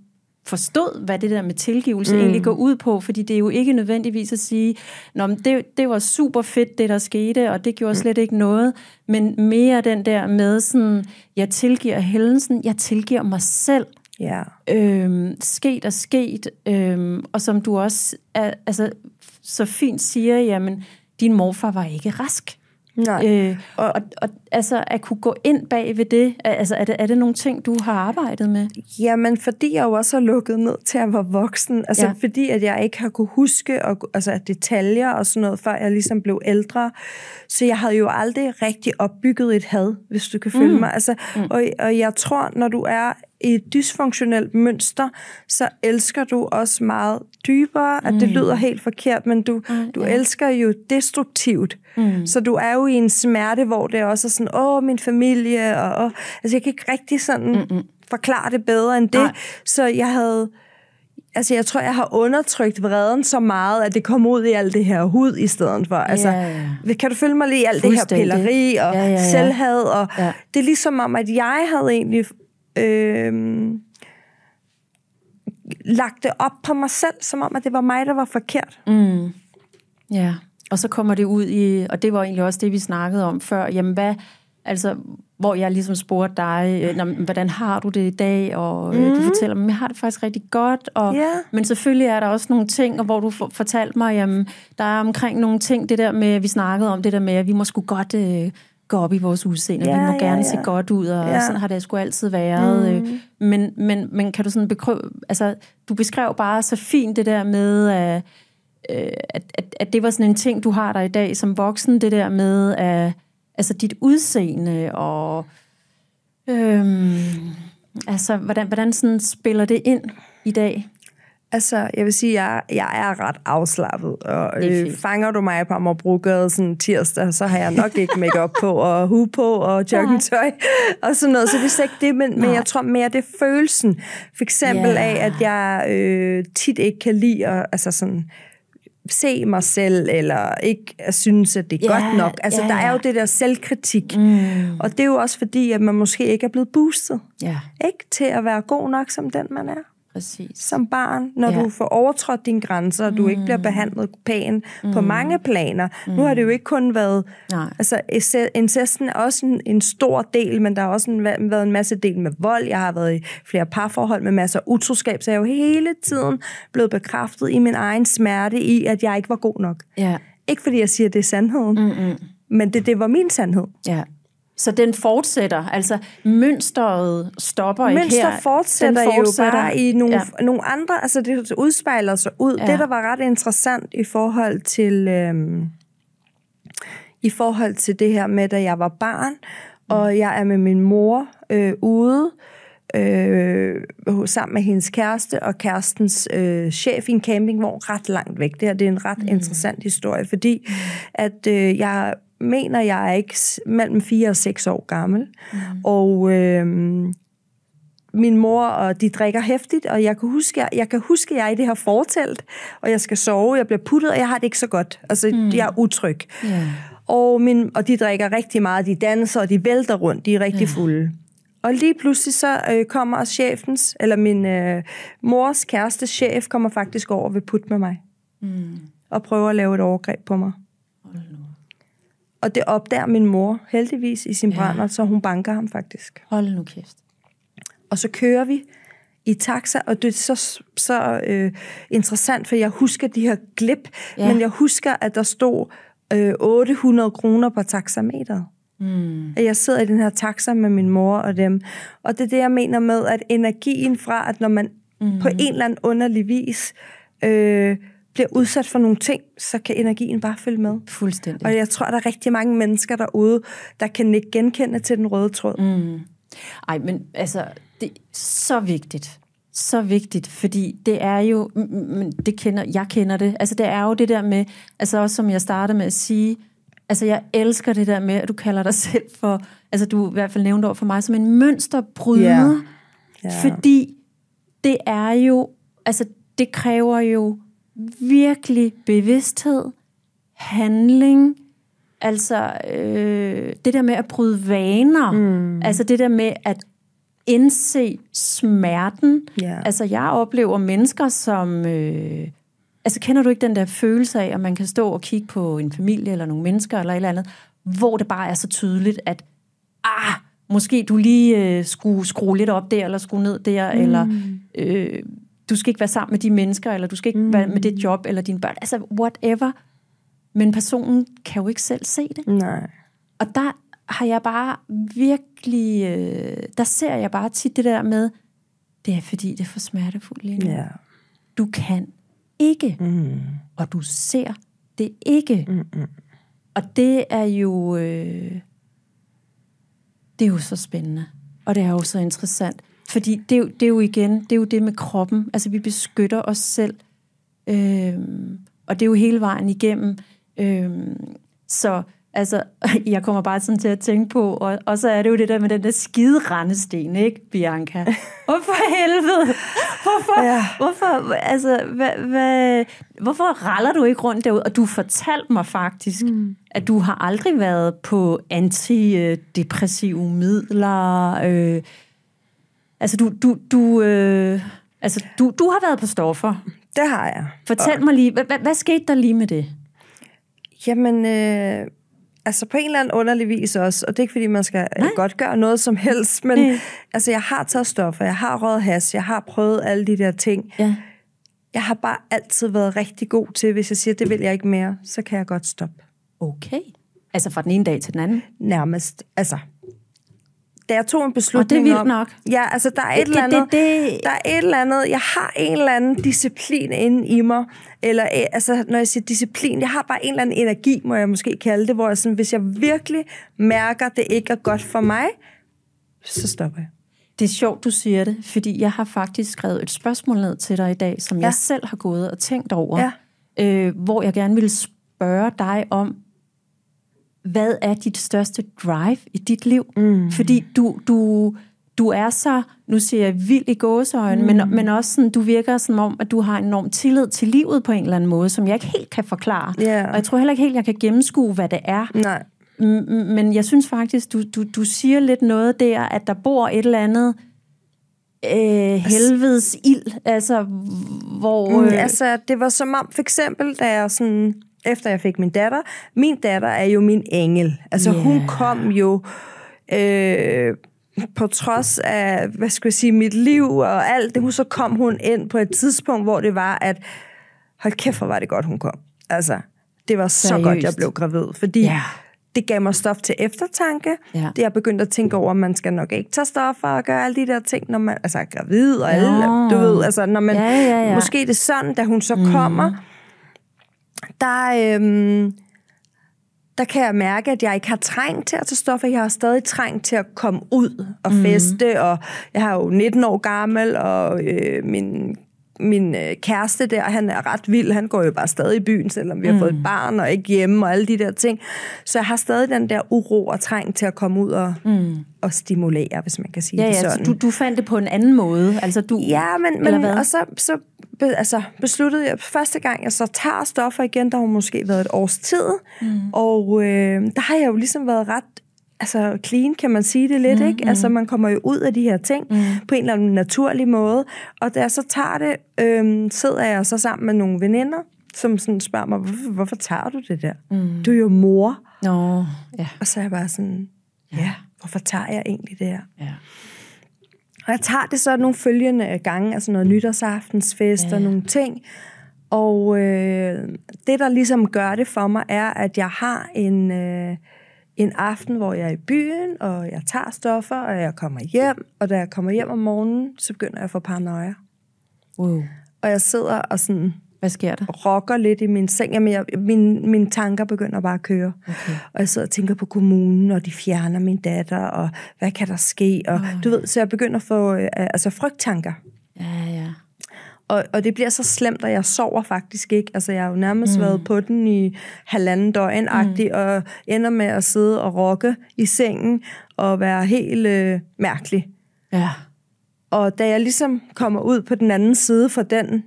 forstod, hvad det der med tilgivelse mm. egentlig går ud på, fordi det er jo ikke nødvendigvis at sige, Nå, men det, det var super fedt, det der skete, og det gjorde slet ikke noget, men mere den der med sådan, jeg tilgiver hændelsen, jeg tilgiver mig selv. Ja. Øhm, sket og sket, øhm, og som du også er, altså, så fint siger, jamen, din morfar var ikke rask. Nej. Øh, og, og, og altså at kunne gå ind bag ved det, altså er det, er det nogle ting, du har arbejdet med? Jamen, fordi jeg jo også har lukket ned til at være voksen. Altså ja. fordi, at jeg ikke har kunne huske og, altså, detaljer og sådan noget, før jeg ligesom blev ældre. Så jeg havde jo aldrig rigtig opbygget et had, hvis du kan følge mm. mig. Altså, mm. og, og jeg tror, når du er i et dysfunktionelt mønster, så elsker du også meget dybere, at det mm. lyder helt forkert, men du, mm, du ja. elsker jo destruktivt. Mm. Så du er jo i en smerte, hvor det også er sådan, åh, min familie, og, og altså jeg kan ikke rigtig sådan Mm-mm. forklare det bedre end det. Nej. Så jeg havde, altså jeg tror, jeg har undertrykt vreden så meget, at det kom ud i alt det her hud i stedet for. Altså, ja, ja. Kan du følge mig lige i alt det her pilleri og ja, ja, ja. selvhad? Og ja. Det er ligesom om, at jeg havde egentlig øh, lagt det op på mig selv, som om, at det var mig, der var forkert. Mm. Ja, og så kommer det ud i, og det var egentlig også det, vi snakkede om før, jamen hvad, altså, hvor jeg ligesom spurgte dig, øh, hvordan har du det i dag, og mm. du fortæller mig, jeg har det faktisk rigtig godt, og, yeah. men selvfølgelig er der også nogle ting, og hvor du fortalte mig, jamen, der er omkring nogle ting, det der med, vi snakkede om det der med, at vi må sgu godt øh, gå op i vores udseende. Ja, vi må ja, gerne ja. se godt ud, og ja. sådan har det sgu altid været. Mm. Men, men, men kan du sådan bekrøve, altså, du beskrev bare så fint det der med, at, at, at, at det var sådan en ting, du har der i dag som voksen, det der med, at, altså dit udseende, og øhm, altså, hvordan, hvordan sådan spiller det ind i dag? Altså, jeg vil sige, jeg, jeg er ret afslappet, og øh, fanger du mig på Amagerbrogade sådan tirsdag, så har jeg nok ikke makeup på, og hu på, og joggingtøj, og sådan noget, så det er ikke det, men, men jeg tror mere, det er følelsen. For eksempel yeah. af, at jeg øh, tit ikke kan lide, at, altså sådan, se mig selv, eller ikke synes, at det er Ja, godt nok. Altså, ja, der er jo det der selvkritik. Mm. Og det er jo også fordi, at man måske ikke er blevet boostet. Ja, Ikke til at være god nok som den, man er præcis. som barn, når Ja. du får overtrådt dine grænser, og du ikke bliver behandlet pænt mm. på mange planer. Mm. Nu har det jo ikke kun været... Nej. Altså, ince- incesten er også en, en stor del, men der har også en, været en masse del med vold. Jeg har været i flere parforhold med masser af utroskab, så jeg er jo hele tiden blevet bekræftet i min egen smerte i, at jeg ikke var god nok. Ja, Ikke fordi jeg siger, at det er sandheden, Mm-mm. men det, det var min sandhed. ja. Så den fortsætter, altså mønstret stopper ikke Mønster her. fortsætter, Den fortsætter jo bare i nogle, Ja. nogle andre, altså det udspejler sig ud. Ja. Det, der var ret interessant i forhold til, øhm, i forhold til det her med, da jeg var barn, og jeg er med min mor øh, ude, øh, sammen med hendes kæreste og kærestens øh, chef i en campingvogn ret langt væk. Det her det er en ret mm. interessant historie, fordi mm. at øh, jeg mener, jeg er ikke mellem 4 og 6 år gammel, mm. og øh, min mor og de drikker hæftigt, og jeg kan huske, jeg, jeg kan huske, jeg er i det her fortelt, og jeg skal sove, jeg bliver puttet, og jeg har det ikke så godt. Altså, mm. jeg er utryg. Ja. Og, min, og de drikker rigtig meget, de danser, og de vælter rundt, de er rigtig ja. fulde. Og lige pludselig så øh, kommer chefens, eller min øh, mors kæreste chef, kommer faktisk over og vil putte med mig. Mm. Og prøver at lave et overgreb på mig. Og det opdager min mor heldigvis i sin Ja. brænder, så hun banker ham faktisk. Hold nu kæft. Og så kører vi i taxa, og det er så, så øh, interessant, for jeg husker de her glip, Ja. men jeg husker, at der stod øh, 800 kroner på taxameteret. Mm. At jeg sidder i den her taxa med min mor og dem. Og det er det, jeg mener med, at energien fra, at når man mm. på en eller anden underlig vis øh, bliver udsat for nogle ting, så kan energien bare følge med. Fuldstændig. Og jeg tror, der er rigtig mange mennesker derude, der kan ikke genkende til den røde tråd. Mm. Ej, men altså, det er så vigtigt. Så vigtigt, fordi det er jo, det kender, jeg kender det, altså det er jo det der med, altså også som jeg startede med at sige, altså jeg elsker det der med, at du kalder dig selv for, altså du i hvert fald nævnte over for mig, som en mønsterbryder, Ja. Ja. fordi det er jo, altså det kræver jo virkelig bevidsthed, handling, altså øh, det der med at bryde vaner, mm. altså det der med at indse smerten. Ja. Altså jeg oplever mennesker, som... Øh, altså kender du ikke den der følelse af, at man kan stå og kigge på en familie eller nogle mennesker eller et eller andet, hvor det bare er så tydeligt, at ah, måske du lige øh, skulle skrue lidt op der, eller skrue ned der, mm. eller øh, du skal ikke være sammen med de mennesker, eller du skal ikke mm. være med det job, eller dine børn. Altså whatever. Men personen kan jo ikke selv se det. Nej. Og der har jeg bare virkelig, øh, der ser jeg bare tit det der med, det er fordi, det er for smertefuldt lige nu. Ja. Du kan ikke, mm. og du ser det ikke. Mm-mm. Og det er jo, øh, det er jo så spændende, og det er jo så interessant. Fordi det er, jo, det er jo igen, det er jo det med kroppen. Altså vi beskytter os selv, øh, og det er jo hele vejen igennem. Øh, så altså, jeg kommer bare sådan til at tænke på, og, og så er det jo det der med den der skide rendesten, ikke, Bianca? Hvorfor helvede? Hvorfor. Ja. hvorfor, altså, hvad, hvad, hvorfor raller du ikke rundt derude? Og du fortalte mig faktisk, mm. at du har aldrig været på antidepressive midler. Øh, altså, du, du, du, øh, altså du, du har været på stoffer. Det har jeg. Fortæl mig lige, hvad, hvad, hvad skete der lige med det? Jamen, øh, altså på en eller anden underlig vis også, og det er ikke fordi, man skal øh, godt gøre noget som helst, men Nej. altså jeg har taget stoffer, jeg har røget has, jeg har prøvet alle de der ting. Ja. Jeg har bare altid været rigtig god til, hvis jeg siger, det vil jeg ikke mere, så kan jeg godt stoppe. Okay. Altså fra den ene dag til den anden? Nærmest. Altså, da jeg tog en beslutning vildt om... nok. Ja, altså der er et Det- eller det- andet... det- Der er et eller andet... Jeg har en eller anden disciplin inde i mig. Eller øh, altså, når jeg siger disciplin, jeg har bare en eller anden energi, må jeg måske kalde det, hvor jeg sådan, hvis jeg virkelig mærker, det ikke er godt for mig, så stopper jeg. Det er sjovt, du siger det, fordi jeg har faktisk skrevet et spørgsmål ned til dig i dag, som ja. Jeg selv har gået og tænkt over, Ja. øh, hvor jeg gerne vil spørge dig om, hvad er dit største drive i dit liv? Mm. Fordi du, du, du er så, nu siger jeg vild i gåseøjne, mm. men, men også sådan, du virker som om, at du har en enorm tillid til livet på en eller anden måde, som jeg ikke helt kan forklare. Yeah. Og jeg tror heller ikke helt, jeg kan gennemskue, hvad det er. Nej. Men jeg synes faktisk, du, du, du siger lidt noget der, at der bor et eller andet øh, helvedes ild, altså hvor... Mm, øh, altså, det var som om, for eksempel, da jeg sådan, efter jeg fik min datter, min datter er jo min engel. Altså, yeah. hun kom jo øh, på trods af, hvad skal jeg sige, mit liv og alt det, så kom hun ind på et tidspunkt, hvor det var, at hold kæft, hvor var det godt, hun kom. Altså, det var så Seriøst. godt, jeg blev gravid, fordi Ja. det gav mig stof til eftertanke. Ja. Det jeg begyndte at tænke over, at man skal nok ikke tage stoffer og gøre alle de der ting, når man altså er gravid og alle, Nå. du ved, altså når man, Ja, ja, ja. måske det er sådan, da hun så mm. kommer, der, øhm, der kan jeg mærke, at jeg ikke har trængt til at tage stoffer. Jeg har stadig trængt til at komme ud og feste, og jeg har jo 19 år gammel, og øh, min min øh, kæreste der, han er ret vild. Han går jo bare stadig i byen, selvom vi har fået et barn og ikke hjemme og alle de der ting. Så jeg har stadig den der uro og træng til at komme ud og, mm. og stimulere, hvis man kan sige ja, det ja, sådan. så du, du fandt det på en anden måde. Altså, du, Ja, men, men og så, så be, altså, besluttede jeg, første gang jeg så tager stoffer igen, der har måske været et års tid, mm. og øh, der har jeg jo ligesom været ret altså clean, kan man sige det lidt, mm, ikke? Altså man kommer jo ud af de her ting mm. på en eller anden naturlig måde, og da jeg så tager det, øh, sidder jeg så sammen med nogle veninder, som sådan spørger mig, hvorfor, hvorfor tager du det der? Mm. Du er jo mor. Nå, ja. Og så er jeg bare sådan, ja, hvorfor tager jeg egentlig det her? ja. Og jeg tager det så nogle følgende gange, altså noget nytårsaftensfest ja. og nogle ting. Og øh, det, der ligesom gør det for mig, er, at jeg har en, øh, en aften, hvor jeg er i byen, og jeg tager stoffer, og jeg kommer hjem. Og da jeg kommer hjem om morgenen, så begynder jeg at få paranoia. Wow. Og jeg sidder og sådan Hvad sker der? rokker lidt i min seng. Jamen, jeg, mine, mine tanker begynder bare at køre. Okay. Og jeg sidder og tænker på kommunen, og de fjerner min datter, og hvad kan der ske? Og, oh. du ved, så jeg begynder at få øh, altså, frygttanker. Ja, ja. Og, og det bliver så slemt, at jeg sover faktisk ikke. Altså, jeg har jo nærmest mm. været på den i halvanden døgn mm. og ender med at sidde og rokke i sengen og være helt øh, mærkelig. Ja. Og da jeg ligesom kommer ud på den anden side for den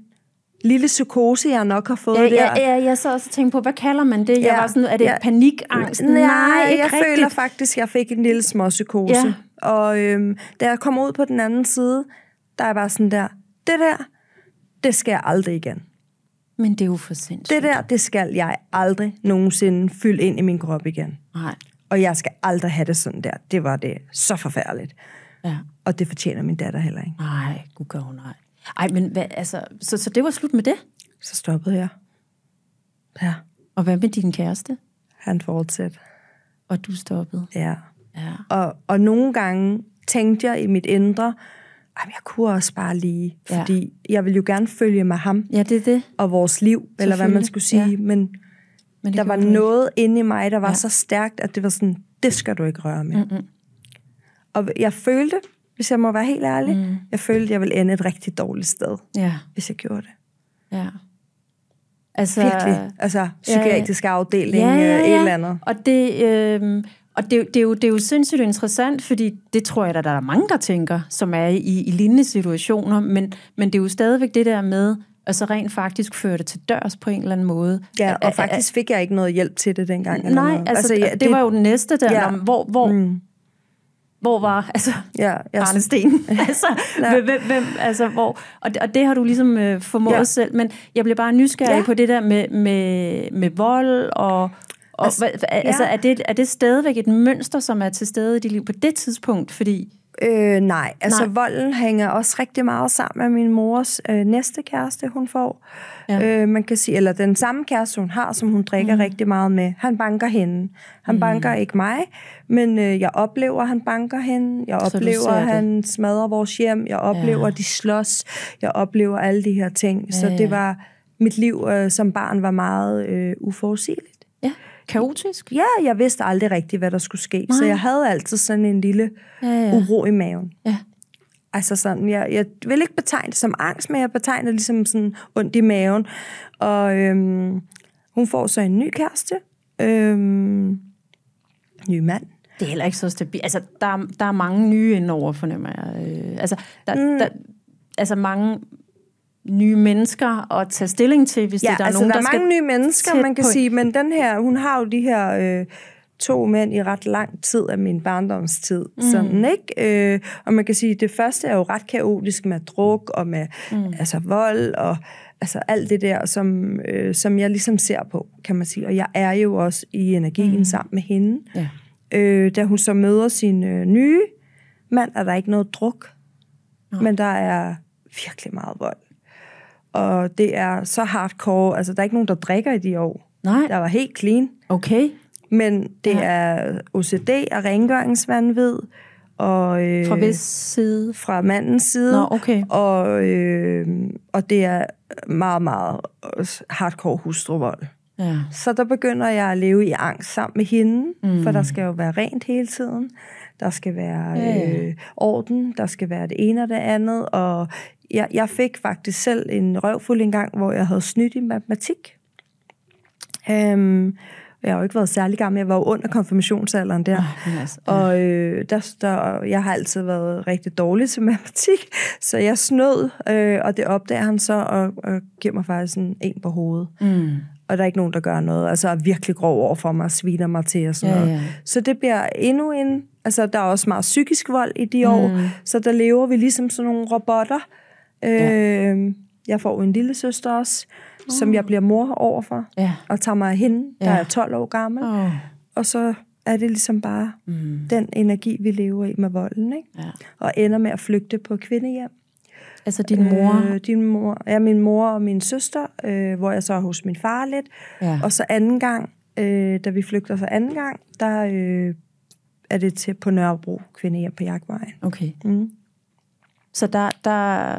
lille psykose, jeg nok har fået Ja, der. ja, ja, jeg så også og tænkte på, hvad kalder man det? Jeg Ja, var sådan, er det ja. panikangst? Nej, Nej ikke jeg rigtigt. føler faktisk, at jeg fik en lille små psykose. Ja. Og øhm, da jeg kommer ud på den anden side, der er bare sådan der, det der, det skal jeg aldrig igen. Men det er jo for sindssygt. Det der, det skal jeg aldrig nogensinde fylde ind i min krop igen. Nej. Og jeg skal aldrig have det sådan der. Det var det så forfærdeligt. Ja. Og det fortjener min datter heller ikke. Nej, gud gør hun nej. Ej, men hvad, altså, så, så det var slut med det? Så stoppede jeg. Ja, Og hvad med din kæreste? han fortsatte. Og du stoppede? Ja. Ja. Og, og nogle gange tænkte jeg i mit indre, at jeg kunne også bare lige, Ja. fordi jeg vil jo gerne følge med ham Ja, det er det. og vores liv, eller hvad man skulle sige, ja. men, Men der var du ikke. noget inde i mig, der var Ja. ja. så stærkt, at det var sådan, det skal du ikke røre med. Mm-hmm. Og jeg følte, hvis jeg må være helt ærlig, mm. jeg følte, at jeg ville ende et rigtig dårligt sted, Ja, hvis jeg gjorde det. ja. Altså, Virkelig. Altså, psykiatrisk afdeling, ja, ja, øh, et ja. eller andet. Og det, øh, og det, det, er jo, det er jo sindssygt interessant, fordi det tror jeg, der, der er mange, der tænker, som er i, i lignende situationer, men, men det er jo stadigvæk det der med, altså rent faktisk føre det til dørs på en eller anden måde. Ja, og faktisk fik jeg ikke noget hjælp til det dengang. eller Nej, noget. altså, altså ja, det, det var jo den næste der, Ja. ja. hvor, hvor, mm. hvor var, altså, Ja, jeg, Arne Sten. altså, hvem, hvem, altså, hvor, og, det, og det har du ligesom øh, formået Ja. ja. selv, men jeg blev bare nysgerrig Ja. ja. på det der med, med, med vold, og, og Altså, hva, altså, ja. er, det, er det stadigvæk et mønster, som er til stede i dit liv på det tidspunkt? Fordi, Øh, nej, altså Nej. volden hænger også rigtig meget sammen med min mors øh, næste kæreste, hun får. Ja. Øh, man kan sige, eller den samme kæreste, hun har, som hun drikker mm. rigtig meget med. Han banker hende. Han mm. banker ikke mig, men øh, jeg oplever, at han banker hende. Jeg Så oplever, at han smadrer vores hjem. Jeg oplever, Ja. de slås. Jeg oplever alle de her ting. Så Ja, ja. det var, mit liv øh, som barn var meget øh, uforudsigeligt. ja, kaotisk? Ja, jeg vidste aldrig rigtigt, hvad der skulle ske. Nej. Så jeg havde altid sådan en lille Ja, ja. uro i maven. Ja. Altså sådan, jeg, jeg vil ikke betegne det som angst, men jeg betegner det ligesom sådan ondt i maven. Og øhm, hun får så en ny kæreste, øhm, ny mand, Det er heller ikke så stabilt. Altså, der, der er mange nye indover, fornemmer jeg. Øh, altså, der, mm. der, altså mange nye mennesker at tage stilling til, hvis ja, det, der altså, er nogen, der er der mange nye mennesker, man kan på... sige, men den her, hun har jo de her øh, to mænd i ret lang tid af min barndomstid. Mm. Sådan, ikke? Øh, og man kan sige, det første er jo ret kaotisk med druk og med mm. altså, vold og altså alt det der, som, øh, som jeg ligesom ser på, kan man sige. Og jeg er jo også i energien mm. sammen med hende. Ja. Øh, da hun så møder sin øh, nye mand, er der ikke noget druk, ja. men der er virkelig meget vold. Og det er så hardcore, altså der er ikke nogen, der drikker i de år. Nej. Der var helt clean. Okay. Men det ja. er OCD og rengøringsvandvid. Og, øh, fra hvis side? Fra mandens side. Nå, okay. Og, øh, og det er meget, meget hardcore hustruvold. Ja. Så der begynder jeg at leve i angst sammen med hende, mm. for der skal jo være rent hele tiden. Der skal være ja. øh, orden, der skal være det ene og det andet. Og jeg, jeg fik faktisk selv en røvfuld en gang, hvor jeg havde snydt i matematik. Um, jeg har jo ikke været særlig gammel, jeg var jo under konfirmationsalderen der. Oh, altså, ja. Og øh, der, der, jeg har altid været rigtig dårlig til matematik, så jeg snød, øh, og det opdager han så, og, og giver mig faktisk en, en på hovedet. Mm. Og der er ikke nogen, der gør noget. Altså er virkelig grov over for mig, sviner mig til og sådan ja, noget. Ja. Så det bliver endnu en... Altså, der er også meget psykisk vold i de år, mm. så der lever vi ligesom sådan nogle robotter. Ja. Øh, jeg får en lille søster også, uh. som jeg bliver mor overfor, ja. og tager mig af hende, der ja. er 12 år gammel. Uh. Og så er det ligesom bare mm. den energi, vi lever i med volden, ikke? Ja. Og ender med at flygte på kvindehjem. Altså din mor? Øh, din mor, ja, min mor og min søster, øh, hvor jeg så er hos min far lidt. Ja. Og så anden gang, øh, da vi flygter så anden gang, der øh, er det til på Nørrebro kvindehjem på Jagtvejen. Okay. Mm. Så der, der,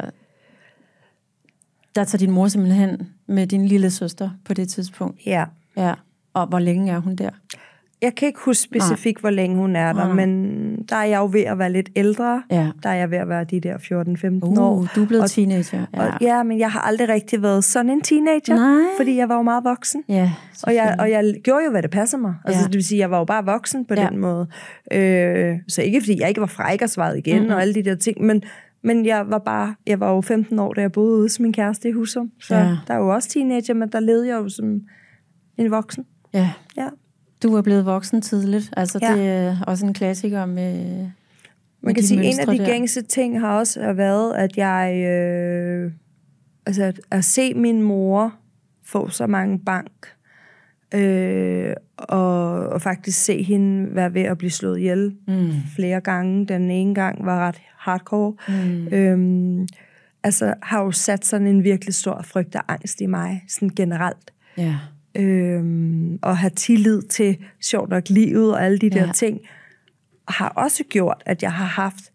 der tager din mor simpelthen med din lille søster på det tidspunkt? Ja. Ja. Og hvor længe er hun der? Jeg kan ikke huske specifikt, hvor længe hun er der, Nej. men der er jeg jo ved at være lidt ældre. Ja. Der er jeg ved at være de der 14-15 uh, år. du er blevet og, teenager. Ja. Og, ja, men jeg har aldrig rigtig været sådan en teenager, Nej. fordi jeg var jo meget voksen. Ja, og, jeg, og jeg gjorde jo, hvad det passer mig. Altså, ja. det vil sige, jeg var jo bare voksen på ja. den måde. Øh, så ikke fordi jeg ikke var fræk og svarede igen mm-hmm. og alle de der ting, men men jeg var bare, jeg var jo 15 år, da jeg boede ude hos min kæreste i Husum. Så ja. der er jo også teenager, men der levede jeg jo som en voksen. Ja. ja. Du er blevet voksen tidligt. Altså, ja. det er også en klassiker med, Man kan sige, en af de der. gængse ting har også været, at jeg... Øh, altså, at, at se min mor få så mange bank, øh, og, og faktisk se hende være ved at blive slået ihjel mm. flere gange. Den ene gang var ret hardcore. Mm. Øhm, altså har jo sat sådan en virkelig stor frygt og angst i mig, sådan generelt. Ja. Øhm, og have tillid til sjovt nok livet og alle de der ja. ting, har også gjort, at jeg har haft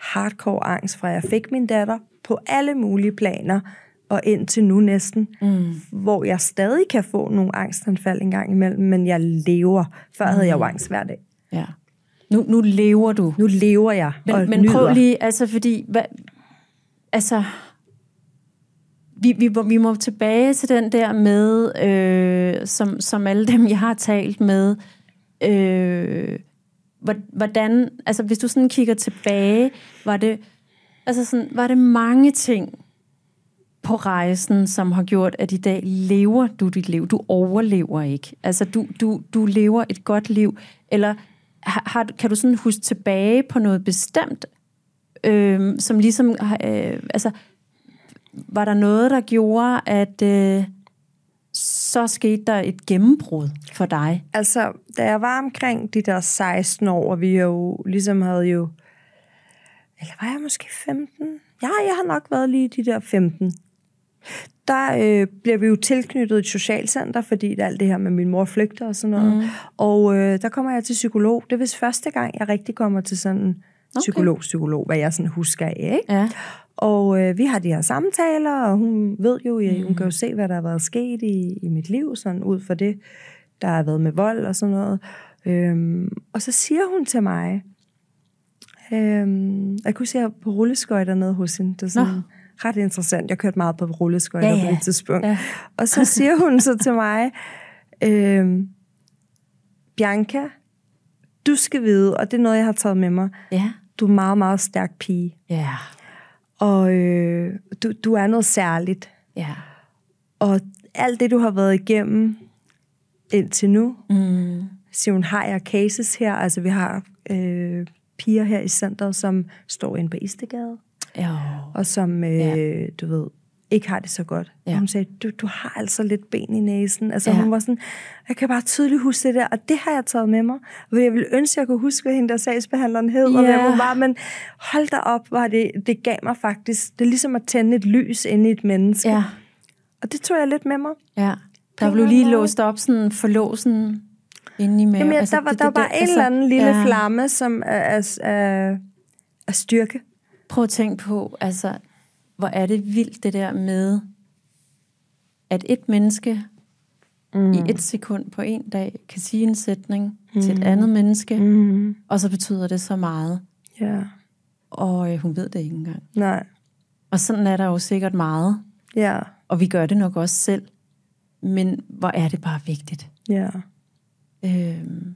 hardcore angst fra jeg fik min datter på alle mulige planer, og indtil nu næsten, mm. hvor jeg stadig kan få nogle angstanfald en gang imellem, men jeg lever. Før mm. havde jeg jo mm. angst hver dag. Ja. Nu, nu lever du. Nu lever jeg Men, men prøv lige, altså fordi, hvad, altså, vi, vi, vi må tilbage til den der med, øh, som, som alle dem, jeg har talt med, øh, hvordan, altså hvis du sådan kigger tilbage, var det, altså sådan, var det mange ting på rejsen, som har gjort, at i dag lever du dit liv. Du overlever ikke. Altså du, du, du lever et godt liv, eller har, kan du sådan huske tilbage på noget bestemt, øh, som ligesom, øh, altså, var der noget, der gjorde, at øh, så skete der et gennembrud for dig? Altså, da jeg var omkring de der 16 år, og vi jo ligesom havde jo, eller var jeg måske 15? Ja, jeg har nok været lige de der 15 der øh, bliver vi jo tilknyttet et socialcenter, fordi det er alt det her med min mor flygter og sådan noget. Mm. Og øh, der kommer jeg til psykolog. Det er vist første gang, jeg rigtig kommer til sådan okay. psykolog-psykolog, hvad jeg sådan husker af. Ikke? Ja. Og øh, vi har de her samtaler, og hun ved jo, mm. hun kan jo se, hvad der har været sket i, i mit liv, sådan ud fra det, der har været med vold og sådan noget. Øhm, og så siger hun til mig, øhm, jeg kunne se på rulleskøjter nede hos hende, det er sådan, Nå ret interessant. Jeg kørte meget på rulleskøjter ja, ja. på et tidspunkt. Ja. Og så siger hun så til mig, øh, Bianca, du skal vide, og det er noget, jeg har taget med mig. Ja. Du er meget, meget stærk pige. Ja. Og øh, du, du er noget særligt. Ja. Og alt det, du har været igennem indtil nu, Mm. så hun har jeg cases her. Altså, vi har øh, piger her i centret, som står inde på Istegade, Ja. og som, øh, Ja. du ved, ikke har det så godt. Ja. Ja. Og hun sagde, du, du har altså lidt ben i næsen. Altså Ja. ja. hun var sådan, jeg kan bare tydeligt huske det der, og det har jeg taget med mig. Og jeg ville ønske, jeg kunne huske, hvad hende der sagsbehandleren hed, og Ja. hvem hun var, men hold da op, var det, det gav mig faktisk, det er ligesom at tænde et lys inde i et menneske. Ja. Og det tog jeg lidt med mig. Ja. Der blev lige låst op sådan for låsen inde i maven. Jamen, altså, der var, det- der var det- bare det- en altså, eller anden lille ja. flamme, som er, er, er, er styrke. Prøv at tænke på, altså, hvor er det vildt det der med, at et menneske mm. i et sekund på en dag kan sige en sætning mm. til et andet menneske, Mm. og så betyder det så meget. Ja, Og øh, hun ved det ikke engang. nej. Og sådan er der jo sikkert meget, Ja, og vi gør det nok også selv. Men hvor er det bare vigtigt. ja. Øhm,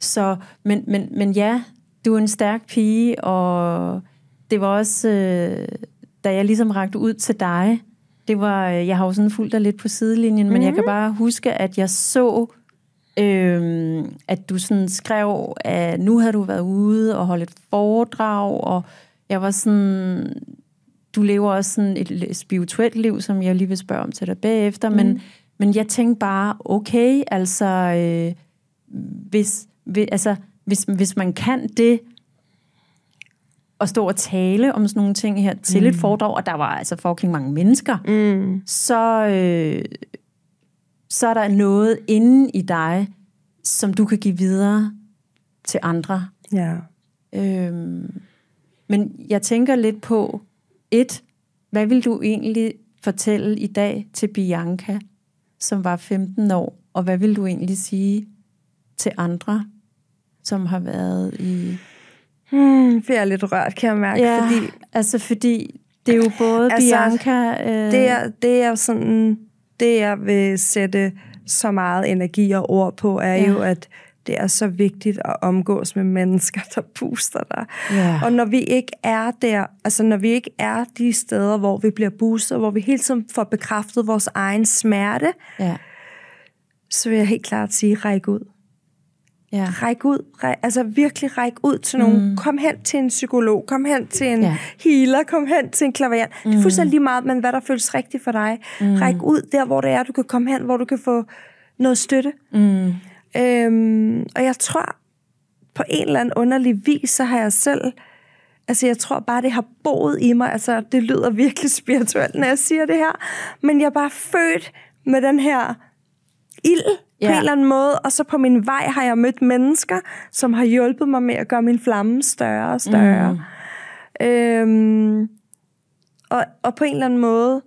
så, men, men, men ja, du er en stærk pige, og det var også, øh, da jeg ligesom rakte ud til dig, det var, øh, jeg har jo sådan fulgt dig lidt på sidelinjen, mm. men jeg kan bare huske, at jeg så, øh, at du sådan skrev, at nu havde du været ude og holdt et foredrag, og jeg var sådan, du lever også sådan et spirituelt liv, som jeg lige vil spørge om til dig bagefter, mm. men, men jeg tænkte bare, okay, altså, øh, hvis, hvis, altså, hvis, hvis man kan det, at stå og tale om sådan nogle ting her til mm. et foredrag, og der var altså fucking mange mennesker, Mm. så, øh, så er der noget inde i dig, som du kan give videre til andre. Ja. Øhm, men jeg tænker lidt på, et, hvad vil du egentlig fortælle i dag til Bianca, som var 15 år, og hvad vil du egentlig sige til andre, som har været i... Hmm, for jeg er lidt rørt, kan jeg mærke, Ja, fordi altså fordi det er jo både Altså, Bianca... Øh, det er, det er sådan, det jeg vil sætte så meget energi og ord på, er Ja. jo, at det er så vigtigt at omgås med mennesker, der booster dig. Ja. Og når vi ikke er der, altså når vi ikke er de steder, hvor vi bliver boostet, hvor vi hele tiden får bekræftet vores egen smerte, ja, så vil jeg helt klart sige, ræk ud. ja, Ræk ud, ræk, altså virkelig ræk ud til nogen. Mm. Kom hen til en psykolog, kom hen til en Ja. healer, kom hen til en klaverant. Mm. Det er fuldstændig lige meget, men hvad der føles rigtigt for dig. Mm. Ræk ud der, hvor det er, du kan komme hen, hvor du kan få noget støtte. mm, Øhm, og jeg tror, på en eller anden underlig vis, så har jeg selv... Altså, jeg tror bare, det har boet i mig. Altså, det lyder virkelig spirituelt, når jeg siger det her. Men jeg er bare født med den her ild Ja. på en eller anden måde. Og så på min vej har jeg mødt mennesker, som har hjulpet mig med at gøre min flamme større og større. Mm. Øhm, og, og på en eller anden måde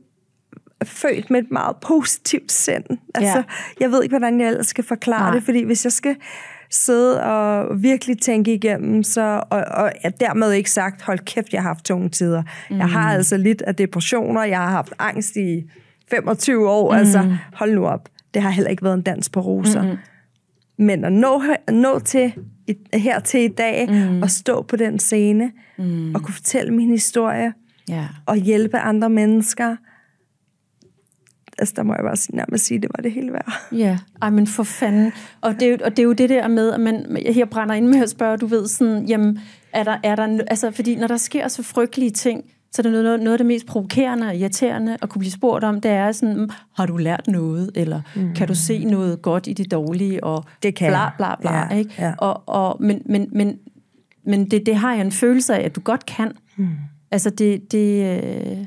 født med et meget positivt sind. Altså, Ja. jeg ved ikke, hvordan jeg ellers skal forklare Nej. Det, fordi hvis jeg skal sidde og virkelig tænke igennem, så, og, og jeg dermed ikke sagt, hold kæft, jeg har haft tunge tider. Mm. Jeg har altså lidt af depressioner, jeg har haft angst i 25 år, mm. altså hold nu op. Det har heller ikke været en dans på roser. Mm. Men at nå, nå til i, her til i dag, mm. og stå på den scene, mm. og kunne fortælle min historie, ja. og hjælpe andre mennesker, altså der må jeg bare sige- nærmest sige, det var det hele værd. Ja, ej, men for fanden. Og det, er jo, og det er jo det der med, at man jeg her brænder ind med at spørge, du ved sådan, jamen, er der, er der, altså, fordi når der sker så frygtelige ting, så er det noget, noget af det mest provokerende og irriterende at kunne blive spurgt om, det er sådan, "Mm, har du lært noget, eller mm. kan du se noget godt i det dårlige, og Det kan bla bla bla, Ja, ikke? ja. Og, og, men men, men, men det, det har jeg en følelse af, at du godt kan. Mm. Altså det, det øh,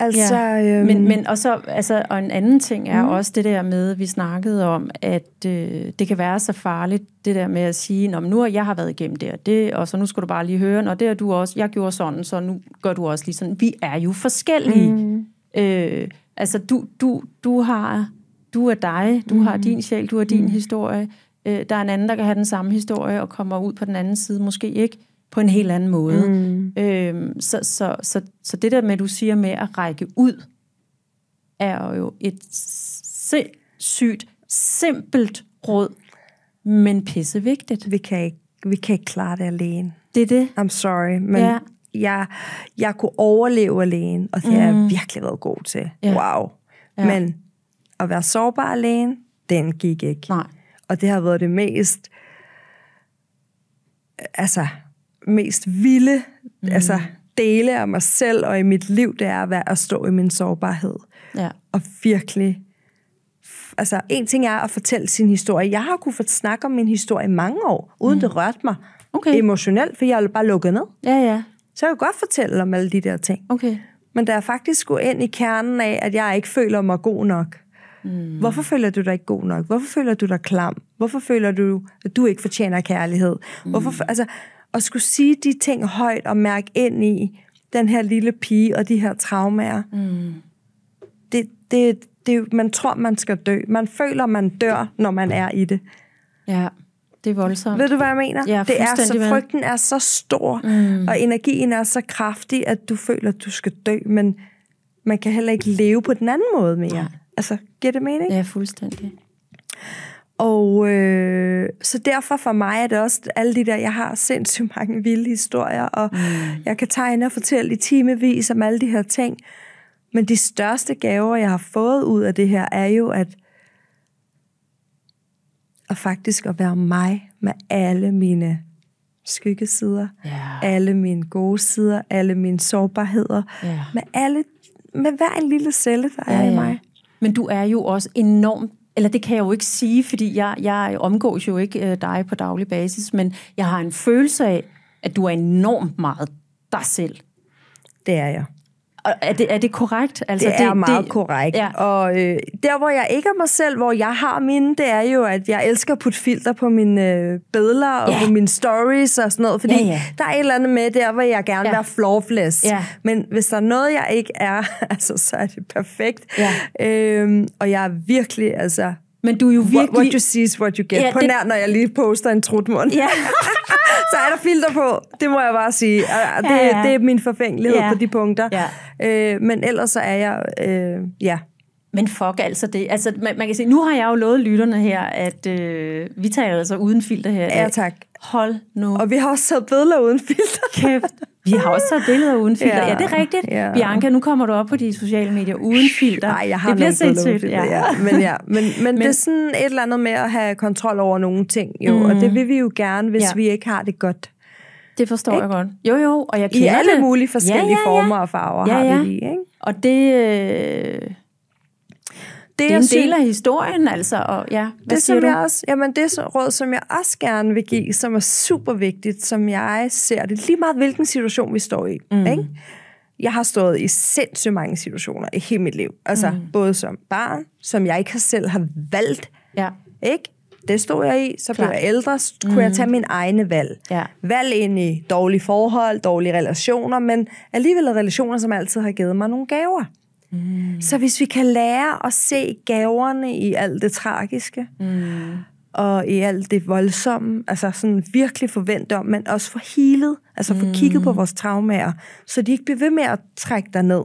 Altså, Ja, øhm, men, men og, så, altså, og en anden ting er mm. også det der med, vi snakkede om, at øh, det kan være så farligt, det der med at sige, Nå, men nu har jeg har været igennem det og det, og så nu skal du bare lige høre, og det er du også, jeg gjorde sådan, så nu gør du også lige sådan. Vi er jo forskellige. Mm. Øh, altså, du, du, du har, du er dig, du mm. har din sjæl, du har din mm. historie. Øh, der er en anden, der kan have den samme historie og kommer ud på den anden side, måske ikke på en helt anden måde. Mm. Øhm, så, så, så, så det der med, du siger med at række ud, er jo et sindssygt simpelt råd men pisse vigtigt. Vi kan ikke, vi kan ikke klare det alene. Det er det. I'm sorry, men Ja. jeg, jeg kunne overleve alene, og det har jeg virkelig været god til. Ja. Wow. Ja. Men at være sårbar alene, den gik ikke. Nej. Og det har været det mest, altså, mest vilde, mm. altså, dele af mig selv og i mit liv, det er at, være, at stå i min sårbarhed. Ja. Og virkelig, altså, en ting er at fortælle sin historie. Jeg har kunnet snakke om min historie i mange år, uden mm. det rørte mig Okay. emotionelt, for jeg er bare lukket ned. Ja, ja. Så jeg kan godt fortælle om alle de der ting. Okay. Men da jeg faktisk skulle ind i kernen af, at jeg ikke føler mig god nok. Mm. Hvorfor føler du dig ikke god nok? Hvorfor føler du dig klam? Hvorfor føler du, at du ikke fortjener kærlighed? Mm. Hvorfor, altså, at skulle sige de ting højt og mærke ind i den her lille pige og de her traumer. Mm. Det, det, det, man tror, man skal dø. Man føler, man dør, når man er i det. Ja, det er voldsomt. Ved du, hvad jeg mener? Ja, det er så, frygten er så stor, mm. og energien er så kraftig, at du føler, at du skal dø, men man kan heller ikke leve på den anden måde mere. Nej. Altså, giver det mening? Ja, fuldstændig. Og øh, så derfor for mig er det også alle de der, jeg har sindssygt mange vilde historier, og mm. jeg kan tegne og fortælle i timevis om alle de her ting. Men de største gaver, jeg har fået ud af det her, er jo at, at faktisk at være mig med alle mine skyggesider, Ja. alle mine gode sider, alle mine sårbarheder, Ja. med alle, med hver en lille celle, der er i mig. Men du er jo også enormt, eller det kan jeg jo ikke sige, fordi jeg, jeg omgås jo ikke øh, dig på daglig basis, men jeg har en følelse af, at du er enormt meget dig selv. Det er jeg. Og er det, er det korrekt? Altså, det er meget det, korrekt. Ja. Og øh, der, hvor jeg ikke er mig selv, hvor jeg har mine, det er jo, at jeg elsker at putte filter på mine øh, billeder og Ja. på mine stories og sådan noget. Fordi Ja, ja. der er et eller andet med der, hvor jeg gerne vil Ja. være flawless. Ja. Men hvis der er noget, jeg ikke er, altså, så er det perfekt. Ja. Øhm, og jeg er virkelig, altså... Men du er jo What, virkelig... what you see is what you get. Ja, på det- nær, når jeg lige poster en trutmund. Ja. så er der filter på. Det må jeg bare sige. Det, Ja, ja. det er min forfængelighed Ja. på de punkter. Ja. Øh, men ellers så er jeg... Øh, ja, Men fuck altså det. Altså, man, man kan sige, nu har jeg jo lovet lytterne her, at øh, vi tager altså uden filter her. Ja, tak. Hold nu Og vi har også taget billeder uden filter. kæft. Vi har også taget billeder uden filter. Ja, Ja. ja det er rigtigt. Ja. Bianca, nu kommer du op på de sociale medier uden filter. Nej, jeg har det bliver sindssygt. filter, ja. Men, ja. Men, men, men, det er sådan et eller andet med at have kontrol over nogle ting, jo. Mm. Og det vil vi jo gerne, hvis Ja. ja. vi ikke har det godt. Det forstår jeg godt. Jo, jo, og jeg I kender alle det. mulige forskellige ja, ja, ja. former og farver Ja, har ja. vi det i, ikke? Og det, øh, det er en del af historien, altså. Og, ja, hvad det, siger som du? jeg også, jamen det så- råd, som jeg også gerne vil give, som er super vigtigt, som jeg ser det, lige meget hvilken situation vi står i. Mm. Ikke? Jeg har stået i sindssygt mange situationer i hele mit liv. Altså mm. både som barn, som jeg ikke selv har valgt. Ja. Ikke? Det stod jeg i. Så blev Klart. jeg ældre, så kunne mm. jeg tage min egne valg. Ja. Valg ind i dårlige forhold, dårlige relationer, men alligevel relationer, som altid har givet mig nogle gaver. Mm. Så hvis vi kan lære at se gaverne i alt det tragiske, mm. og i alt det voldsomme, altså sådan virkelig forvente om, men også få healet, altså få kigget på vores traumer, så de ikke bliver ved med at trække dig ned.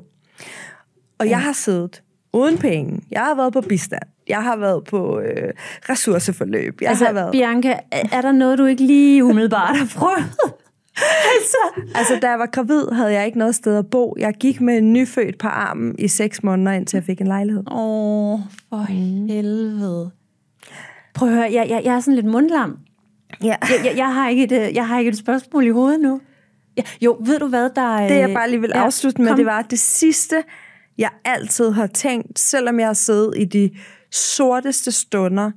Og jeg har siddet uden penge. Jeg har været på bistand. Jeg har været på øh, ressourceforløb. Jeg Altså, har været... Bianca, er er der noget, du ikke lige umiddelbart har prøvet? altså, Altså, da jeg var gravid, havde jeg ikke noget sted at bo. Jeg gik med en nyfødt på armen i seks måneder, indtil jeg fik en lejlighed. åh, for helvede. Prøv at høre, jeg, jeg, jeg er sådan lidt mundlam. Ja. Jeg, jeg, jeg, har ikke et, øh, jeg har ikke et spørgsmål i hovedet nu. Ja, jo, ved du hvad, der... Det, jeg bare lige vil ja, afslutte med, kom. det var det sidste, jeg altid har tænkt, selvom jeg har siddet i de sorteste stunder,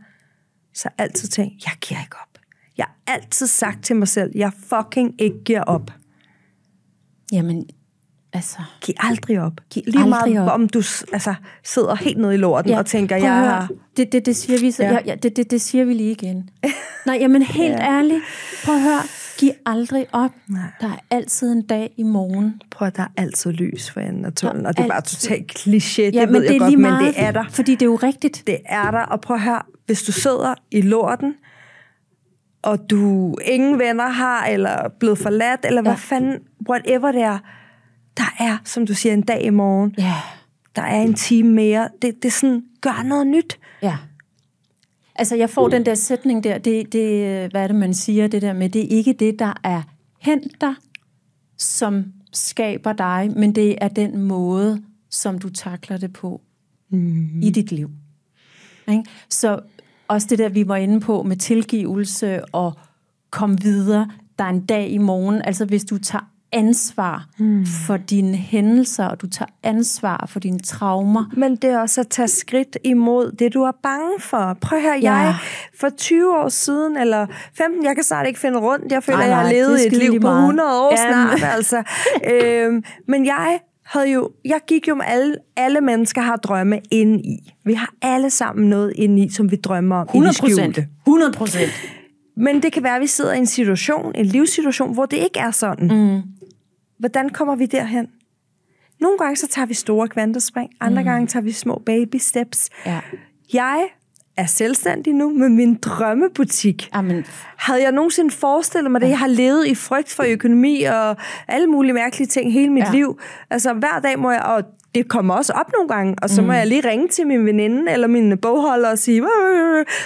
så har jeg altid tænkt, jeg giver ikke op. Jeg har altid sagt til mig selv, jeg fucking ikke giver op. Jamen, altså... Giv aldrig op. Giv Lige aldrig meget op. om du altså, sidder helt nede i lorten og tænker, jeg har... Det, det, det, siger vi, så, ja. Ja. Ja, ja, det, det, det siger vi lige igen. Nej, jamen helt ja. ærligt. Prøv at høre. Giv aldrig op. Nej. Der er altid en dag i morgen. Prøv at der er altid lys for enden af tunnelen, og det er bare totalt kliché, det Ja, ved men jeg det er godt, lige men meget, det er der. Fordi det er jo rigtigt. Det er der, og prøv at høre, hvis du sidder i lorten, og du ingen venner har, eller er blevet forladt, eller ja. hvad fanden, whatever det er, der er, som du siger, en dag i morgen, Ja. der er en time mere, det, det er sådan, gør noget nyt. Ja. Altså, jeg får den der sætning der, det, det, hvad er det, man siger, det der med, det er ikke det, der er hent dig, som skaber dig, men det er den måde, som du takler det på mm. i dit liv. Ikke? Så også det der, vi var inde på med tilgivelse og kom videre, der er en dag i morgen. Altså hvis du tager ansvar mm. for dine hændelser, og du tager ansvar for dine traumer. Men det er også at tage skridt imod det, du er bange for. Prøv at høre, ja. jeg for 20 år siden, eller 15, jeg kan snart ikke finde rundt. Jeg føler, nej, nej, jeg har levet et liv på 100 år ja. snart. Altså. øhm, men jeg havde jo, jeg gik jo med alle, alle mennesker har drømme inde i. Vi har alle sammen noget inde i, som vi drømmer om 100 procent. 100 procent. Men det kan være, at vi sidder i en situation, en livssituation, hvor det ikke er sådan. Mm. Hvordan kommer vi derhen? Nogle gange så tager vi store kvantespring, andre mm. gange tager vi små baby steps. Ja. Jeg er selvstændig nu med min drømmebutik. Amen. Havde jeg nogensinde forestillet mig det? Jeg har levet i frygt for økonomi og alle mulige mærkelige ting hele mit ja. liv. Altså hver dag må jeg, og det kommer også op nogle gange, og så mm. må jeg lige ringe til min veninde eller min bogholder og sige,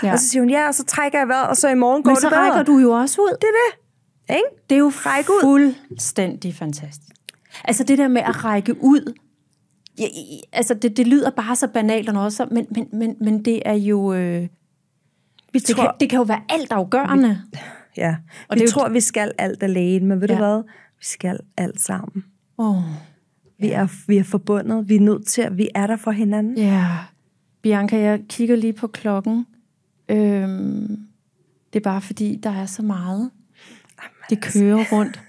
ja. og så siger hun ja, og så trækker jeg vejret, og så i morgen går Men det bedre. Men så rækker du jo også ud. Det er det. Ikke? Det er jo fuldstændig fantastisk. Altså det der med at række ud, ja, altså det, det lyder bare så banalt og noget, så, men, men, men, men det er jo... Øh, vi det, tror, kan, det kan jo være alt afgørende. Vi, ja, og vi det tror, jo, vi skal alt alene, men ved ja. du hvad? Vi skal alt sammen. Oh, vi, er, vi er forbundet, vi er nødt til, at vi er der for hinanden. Ja. Bianca, jeg kigger lige på klokken. Øhm, det er bare fordi, der er så meget. Det kører rundt.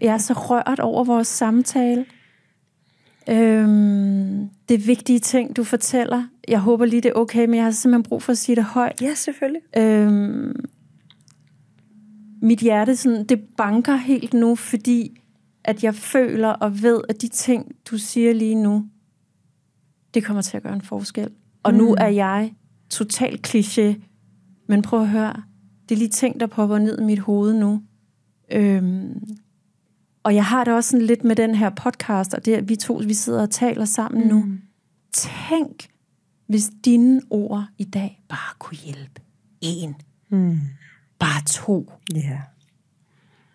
Jeg er så rørt over vores samtale. Øhm, det er vigtige ting, du fortæller. Jeg håber lige, det er okay, men jeg har simpelthen brug for at sige det højt. Ja, selvfølgelig. Øhm, mit hjerte sådan, det banker helt nu, fordi at jeg føler og ved, at de ting, du siger lige nu, det kommer til at gøre en forskel. Og mm. nu er jeg total kliché, men prøv at høre, det er lige ting, der popper ned i mit hoved nu. Øhm, og jeg har det også sådan lidt med den her podcast, og det at vi to, vi sidder og taler sammen mm. nu. Tænk, hvis dine ord i dag bare kunne hjælpe en. Mm. Bare to. Yeah.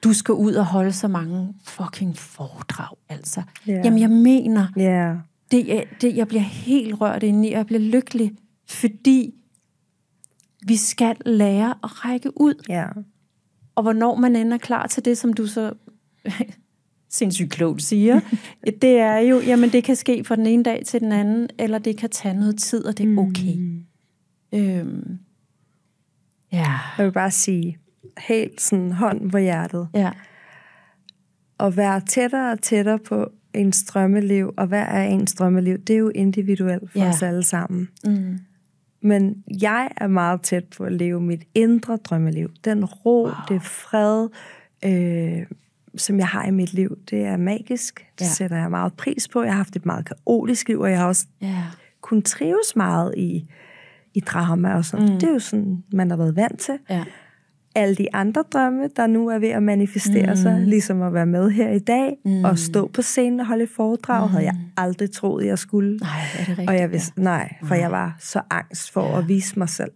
Du skal ud og holde så mange fucking foredrag, altså. Yeah. Jamen, jeg mener, yeah. det, det, jeg bliver helt rørt ind i, og jeg bliver lykkelig, fordi vi skal lære at række ud. Yeah. Og hvornår man ender klar til det, som du så sindssygt klogt siger, det er jo, jamen det kan ske fra den ene dag til den anden, eller det kan tage noget tid, og det er okay. Mm. Øhm, ja. Jeg vil bare sige, helt sådan hånd på hjertet. Ja. At være tættere og tættere på en strømmeliv, og hvad er en strømmeliv? Det er jo individuelt for ja. os alle sammen. Mm. Men jeg er meget tæt på at leve mit indre drømmeliv. Den ro, wow. det fred, øh, som jeg har i mit liv, det er magisk. Det ja. sætter jeg meget pris på. Jeg har haft et meget kaotisk liv, og jeg har også ja. kun trives meget i, i drama og sådan. Mm. Det er jo sådan, man har været vant til. Ja. Alle de andre drømme, der nu er ved at manifestere mm. sig, ligesom at være med her i dag, mm. og stå på scenen og holde et foredrag, mm. havde jeg aldrig troet, jeg skulle. Nej, er det rigtigt? Og jeg vidste, nej, for nej. jeg var så angst for ja. at vise mig selv.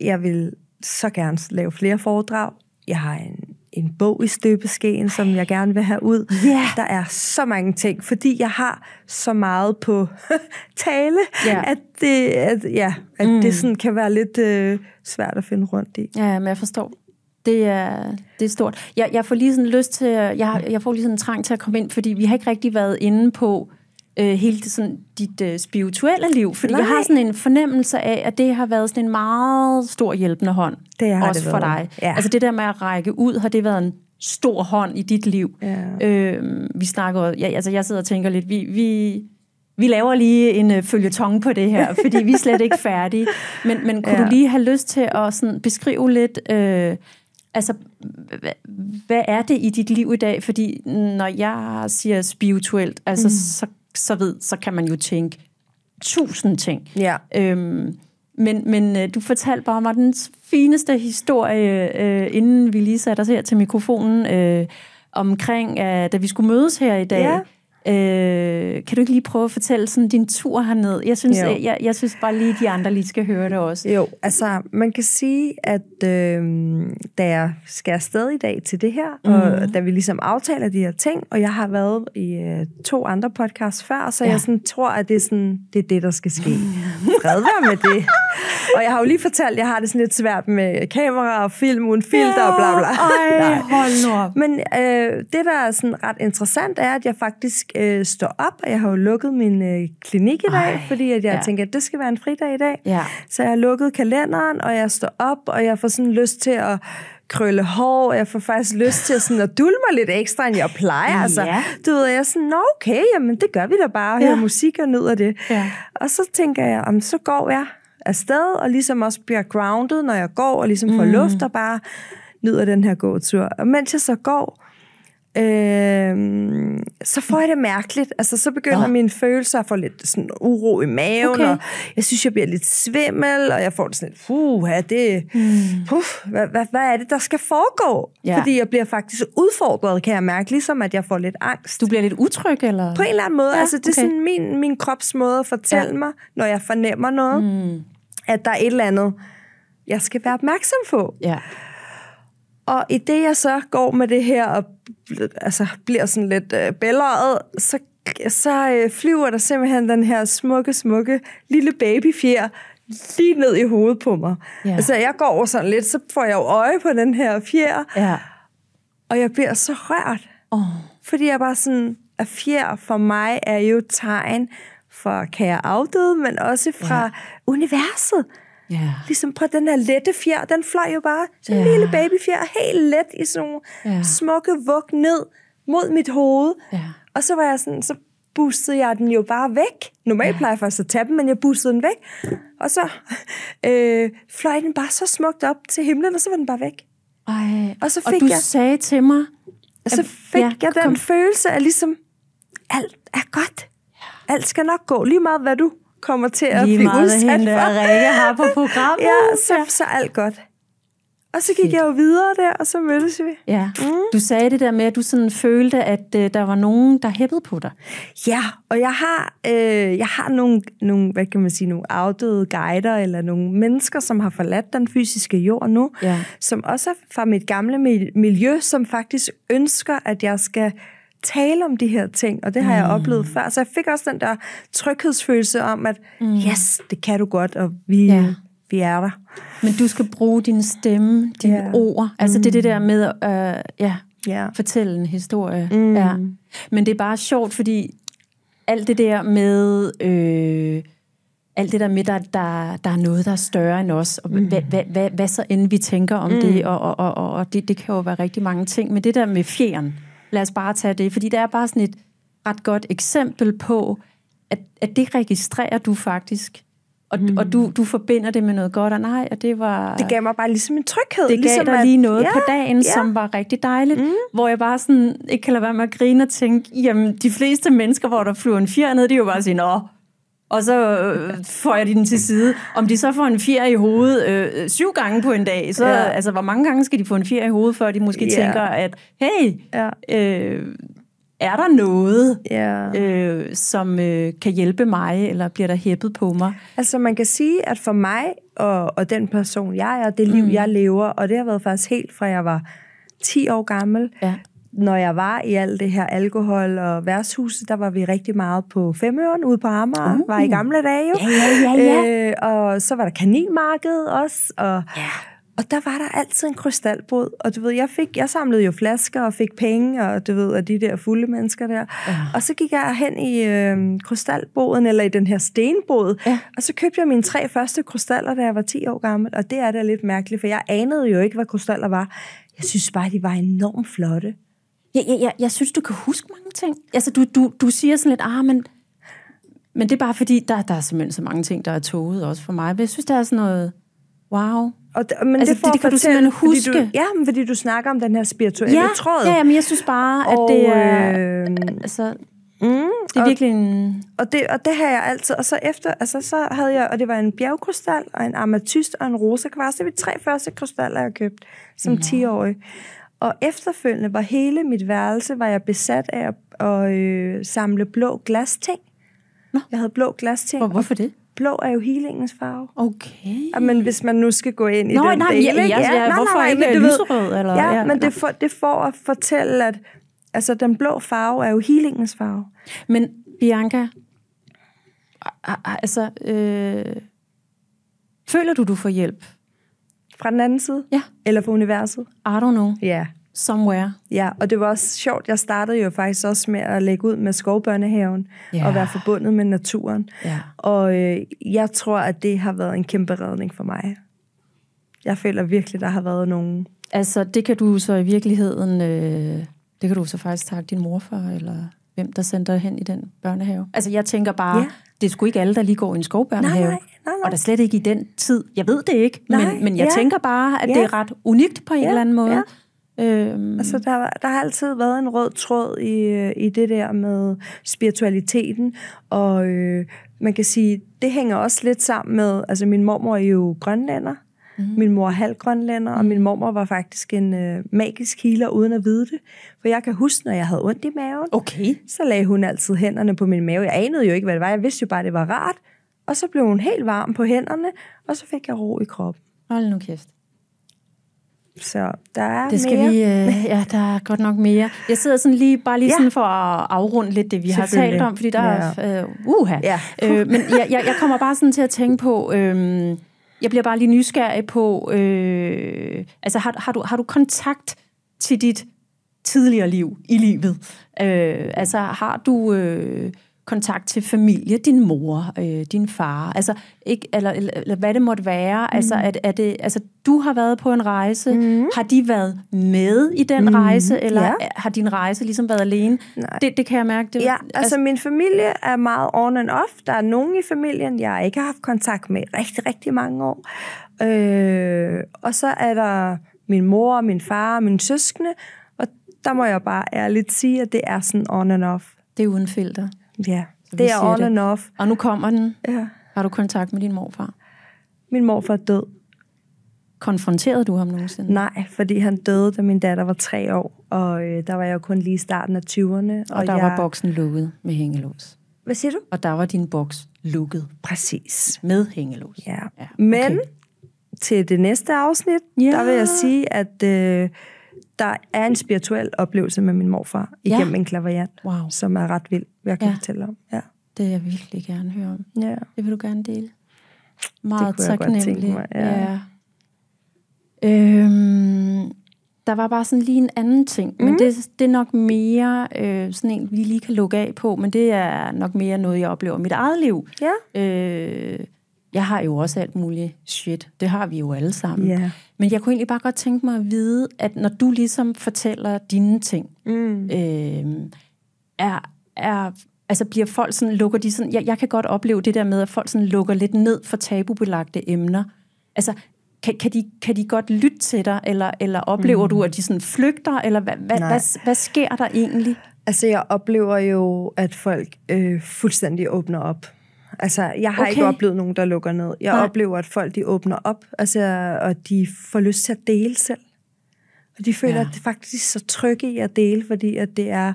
Jeg vil så gerne lave flere foredrag. Jeg har en en bog i støbeskeen, som jeg gerne vil have ud. Yeah. Der er så mange ting, fordi jeg har så meget på tale, yeah. at, det, at, ja, at mm. det sådan kan være lidt øh, svært at finde rundt i. Ja, men jeg forstår. Det er, det er stort. Jeg, jeg får lige sådan lyst til, jeg, jeg får lige sådan en trang til at komme ind, fordi vi har ikke rigtig været inde på øh, hele det, sådan, dit øh, spirituelle liv, fordi Nej. jeg har sådan en fornemmelse af, at det har været sådan en meget stor hjælpende hånd. Det har også det for dig. Ja. Altså det der med at række ud, har det været en stor hånd i dit liv. Ja. Øh, vi snakker, ja, altså jeg sidder og tænker lidt, vi, vi, vi laver lige en uh, følgetong på det her, fordi vi er slet ikke færdige. Men, men kunne ja. du lige have lyst til at sådan beskrive lidt, øh, altså, hvad er det i dit liv i dag? Fordi når jeg siger spirituelt, altså, mm. så så ved, så kan man jo tænke tusind ting. Ja. Øhm, men, men øh, du fortalte bare mig den fineste historie, øh, inden vi lige satte os her til mikrofonen, øh, omkring, øh, da vi skulle mødes her i dag. Ja. Øh, kan du ikke lige prøve at fortælle sådan din tur herned? Jeg synes, jeg, jeg, jeg synes bare lige, de andre lige skal høre det også. Jo, altså man kan sige, at øh, da jeg skal afsted i dag til det her, mm. og mhm. da vi ligesom aftaler de her ting, og jeg har været i øh, to andre podcasts før, så ja. jeg sådan, tror, at det er, sådan, det er det, der skal ske. Fred med det. Og jeg har jo lige fortalt, at jeg har det sådan lidt svært med kamera og film uden filter ja, og bla bla. Ej, hold nu op. Men øh, det, der er sådan ret interessant, er, at jeg faktisk øh, står op, og jeg har jo lukket min øh, klinik i dag, Ej, fordi at jeg ja. tænker, at det skal være en fridag i dag. Ja. Så jeg har lukket kalenderen, og jeg står op, og jeg får sådan lyst til at krølle hår, og jeg får faktisk lyst til sådan at dulme mig lidt ekstra, end jeg plejer. Ja. Altså, du ved, jeg er sådan, Nå, okay, jamen det gør vi da bare, og ja. musik og nyder det. Ja. Og så tænker jeg, om så går jeg afsted, og ligesom også bliver grounded, når jeg går, og ligesom får mm. luft, og bare nyder den her gåtur. Og mens jeg så går, øh, så får jeg det mærkeligt. Altså, så begynder Nå. mine følelser at få lidt sådan uro i maven, okay. og jeg synes, jeg bliver lidt svimmel, og jeg får det sådan lidt, puh, er det, mm. puh, hvad, hvad, hvad er det, der skal foregå? Ja. Fordi jeg bliver faktisk udfordret, kan jeg mærke, ligesom at jeg får lidt angst. Du bliver lidt utryg, eller? På en eller anden måde. Ja, altså, det er okay. sådan min, min krops måde at fortælle ja. mig, når jeg fornemmer noget, mm. at der er et eller andet, jeg skal være opmærksom på. Ja. Og i det, jeg så går med det her, og altså, bliver sådan lidt øh, bælrøret, så, så øh, flyver der simpelthen den her smukke, smukke lille babyfjer lige ned i hovedet på mig. Ja. Altså, jeg går over sådan lidt, så får jeg jo øje på den her fjer, ja. og jeg bliver så rørt. Oh. Fordi jeg bare sådan, at fjer for mig er jo tegn for kære afdøde, men også fra ja. universet. Yeah. Ligesom på den her lette fjer, den fløj jo bare, en yeah. lille babyfjer, helt let i sådan nogle yeah. smukke vug ned mod mit hoved. Yeah. Og så var jeg sådan, så boostede jeg den jo bare væk. Normalt yeah. plejer jeg faktisk at tage den, men jeg boostede den væk. Og så øh, fløj den bare så smukt op til himlen, og så var den bare væk. Ej, og, så fik og du jeg, sagde til mig... Og så fik ja, jeg den kom. følelse af ligesom, alt er godt. Alt skal nok gå, lige meget hvad du kommer til at Lige blive udsat hende, for. Rikke har på programmet. ja, så, så alt godt. Og så gik Fedt. jeg jo videre der, og så mødtes vi. Ja. Mm. Du sagde det der med, at du sådan følte, at øh, der var nogen, der hæppede på dig. Ja, og jeg har, øh, jeg har nogle, nogle, hvad kan man sige, nogle afdøde guider, eller nogle mennesker, som har forladt den fysiske jord nu, ja. som også er fra mit gamle miljø, som faktisk ønsker, at jeg skal tale om de her ting, og det har mm. jeg oplevet før. Så jeg fik også den der tryghedsfølelse om, at mm. yes, det kan du godt, og vi, ja. vi er der. Men du skal bruge din stemme, dine ja. ord. Altså mm. det er det der med at øh, ja, ja. fortælle en historie. Mm. Ja. Men det er bare sjovt, fordi alt det der med... Øh, alt det der med, der, der, der er noget, der er større end os, og mm. hvad, hvad, hvad, hvad så end vi tænker om mm. det, og, og, og, og det, det kan jo være rigtig mange ting, men det der med fjeren, Lad os bare tage det, fordi det er bare sådan et ret godt eksempel på, at, at det registrerer du faktisk. Og, mm. og du, du forbinder det med noget godt, og nej, og det var... Det gav mig bare ligesom en tryghed. Det gav ligesom dig at, lige noget ja, på dagen, ja. som var rigtig dejligt, mm. hvor jeg bare sådan ikke kan lade være med at grine og tænke, jamen, de fleste mennesker, hvor der flyver en fjer ned, de er jo bare sige, nå, og så øh, får jeg den til side. Om de så får en fjer i hovedet øh, syv gange på en dag, så ja. altså, hvor mange gange skal de få en fjer i hovedet, før de måske ja. tænker, at hey, ja. øh, er der noget, ja. øh, som øh, kan hjælpe mig, eller bliver der hæppet på mig? Altså man kan sige, at for mig og, og den person, jeg er, det liv, mm. jeg lever, og det har været faktisk helt fra jeg var 10 år gammel, ja når jeg var i alt det her alkohol og værtshuset, der var vi rigtig meget på Femøren ude på Amager, uh. var i gamle dage jo. Ja, ja, ja, ja. Øh, og så var der kaninmarked også, og, ja. og der var der altid en krystalbod. Og du ved, jeg, fik, jeg samlede jo flasker og fik penge, og du ved, af de der fulde mennesker der. Ja. Og så gik jeg hen i øh, krystalboden, eller i den her stenbod, ja. og så købte jeg mine tre første krystaller, da jeg var 10 år gammel. Og det er da lidt mærkeligt, for jeg anede jo ikke, hvad krystaller var. Jeg synes bare, de var enormt flotte. Jeg, jeg, jeg, jeg synes, du kan huske mange ting. Altså, du, du, du siger sådan lidt, ah, men, men det er bare fordi, der, der er simpelthen så mange ting, der er toget også for mig. Men jeg synes, der er sådan noget, wow. Og det, men altså, det, det, det kan du simpelthen huske. Fordi du, ja, men fordi du snakker om den her spirituelle ja, tråd. Ja, men jeg synes bare, at og, det er... Øh, altså, Mm, det er og, virkelig en... Og det, og det har jeg altid. Og så efter, altså så havde jeg, og det var en bjergkrystal, og en amethyst og en rosa kvars. Det var de tre første krystaller, jeg købte som 10-årig. Og efterfølgende var hele mit værelse, var jeg besat af at, at øh, samle blå glasting. Nå. Jeg havde blå glasting. Hvor, hvorfor det? Blå er jo healingens farve. Okay. Men hvis man nu skal gå ind i Nå, den nej, del, ja, ikke? ja, ja, hvorfor ikke men du lyserød, eller- ja, ja, men det, for, det får at fortælle, at altså, den blå farve er jo healingens farve. Men Bianca, altså, øh, føler du, du får hjælp? Fra den anden side? Ja. Eller fra universet? I don't know. Ja. Somewhere. Ja, og det var også sjovt. Jeg startede jo faktisk også med at lægge ud med skovbørnehaven Ja. og være forbundet med naturen. Ja. Og øh, jeg tror, at det har været en kæmpe redning for mig. Jeg føler virkelig, der har været nogen... Altså, det kan du så i virkeligheden, øh, det kan du så faktisk takke din mor for, eller hvem der sendte dig hen i den børnehave. Altså, jeg tænker bare, Ja. Det er sgu ikke alle, der lige går i en skovbørnehave. Nej, nej, nej. Og der slet ikke i den tid. Jeg ved det ikke, Nej, men, men jeg ja. tænker bare, at Ja. det er ret unikt på en Ja, eller anden måde. ja. Øhm, Altså, der, der har altid været en rød tråd i, i det der med spiritualiteten, og øh, man kan sige, det hænger også lidt sammen med, altså min mormor er jo grønlænder, mm. min mor er halv grønlænder, og min mormor var faktisk en øh, magisk healer uden at vide det. For jeg kan huske, når jeg havde ondt i maven, okay. så lagde hun altid hænderne på min mave. Jeg anede jo ikke, hvad det var. Jeg vidste jo bare, det var rart. Og så blev hun helt varm på hænderne, og så fik jeg ro i kroppen. Hold nu kæft. Så der er Det skal mere. vi, øh, ja, der er godt nok mere. Jeg sidder sådan lige, bare lige Ja. ja. sådan for at afrunde lidt det, vi har talt om, fordi der er, øh, uha. Ja. Øh, men jeg, jeg, jeg kommer bare sådan til at tænke på, øh, jeg bliver bare lige nysgerrig på, øh, altså har, har, du, har du kontakt til dit tidligere liv i livet? Øh, altså har du øh, kontakt til familie, din mor, øh, din far, altså ikke, eller, eller, eller hvad det måtte være, mm. altså, er, er det, altså du har været på en rejse, mm. har de været med i den mm. rejse, eller Ja. har din rejse ligesom været alene? Nej. Det, det kan jeg mærke. Det, Ja, altså min familie er meget on and off. Der er nogen i familien, jeg ikke har haft kontakt med i rigtig, rigtig mange år. Øh, og så er der min mor, min far og mine søskende. Og der må jeg bare ærligt sige, at det er sådan on and off. det er uden filter. Ja, vi det er on det. and off. Og nu kommer den. Ja. Har du kontakt med din morfar? Min morfar er død. Konfronterede du ham nogensinde? Nej, fordi han døde, da min datter var tre år. Og øh, der var jeg jo kun lige i starten af 20'erne. Og, Og der jeg... var boksen lukket med hængelås. Hvad siger du? Og der var din boks lukket Præcis. med hængelås. Ja. Ja, Men okay. til det næste afsnit, Ja. der vil jeg sige, at øh, der er en spirituel oplevelse med min morfar igennem Ja. en klaverjant, Wow. som er ret vild, jeg kan Ja. fortælle om. Ja. Det vil jeg virkelig gerne høre om. Ja. Det vil du gerne dele. Meget kunne jeg godt tænke mig, ja. Øhm, der var bare sådan lige en anden ting, Mhm. men det, det er nok mere øh, sådan en, vi lige kan lukke af på, men det er nok mere noget, jeg oplever i mit eget liv. Ja. Øh, jeg har jo også alt muligt shit. Det har vi jo alle sammen. Ja. Men jeg kunne egentlig bare godt tænke mig at vide, at når du ligesom fortæller dine ting, Mm. øh, er, er, altså bliver folk sådan, lukker de sådan, jeg, jeg kan godt opleve det der med, at folk sådan lukker lidt ned for tabubelagte emner. Altså, kan, kan, de, kan de godt lytte til dig, eller, eller oplever mm. du, at de sådan flygter, eller hvad, hvad, hvad, hvad sker der egentlig? Altså, jeg oplever jo, at folk øh, fuldstændig åbner op. Altså, jeg har okay. ikke oplevet nogen, der lukker ned. Jeg Nej. oplever, at folk de åbner op, altså, og de får lyst til at dele selv. Og de føler, Ja. at det faktisk er så trygge i at dele, fordi at det er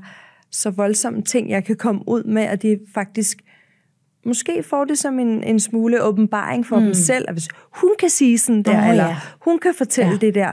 så voldsomme ting, jeg kan komme ud med, at de faktisk måske får det som en, en smule åbenbaring for mm. dem selv, at hvis hun kan sige sådan der, Åh, eller ja. hun kan fortælle Ja. det der,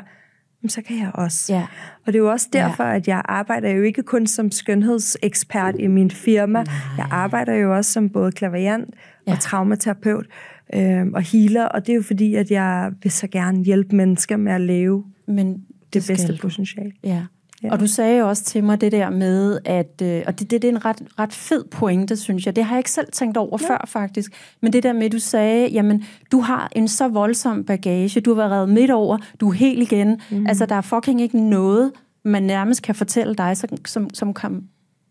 så kan jeg også. Ja. Og det er jo også derfor, ja. at jeg arbejder jo ikke kun som skønhedsekspert i min firma. Nej. Jeg arbejder jo også som både klaverjant Ja. og traumaterapeut øh, og healer, og det er jo fordi, at jeg vil så gerne hjælpe mennesker med at leve Men det, det bedste potentiale. Ja. Ja. Og du sagde jo også til mig det der med, at, øh, og det, det, det er en ret, ret fed pointe, synes jeg. Det har jeg ikke selv tænkt over ja. før, faktisk. Men det der med, at du sagde, jamen, du har en så voldsom bagage, du har været reddet midt over, du er helt igen. Mm. Altså, der er fucking ikke noget, man nærmest kan fortælle dig, som, som, som kan,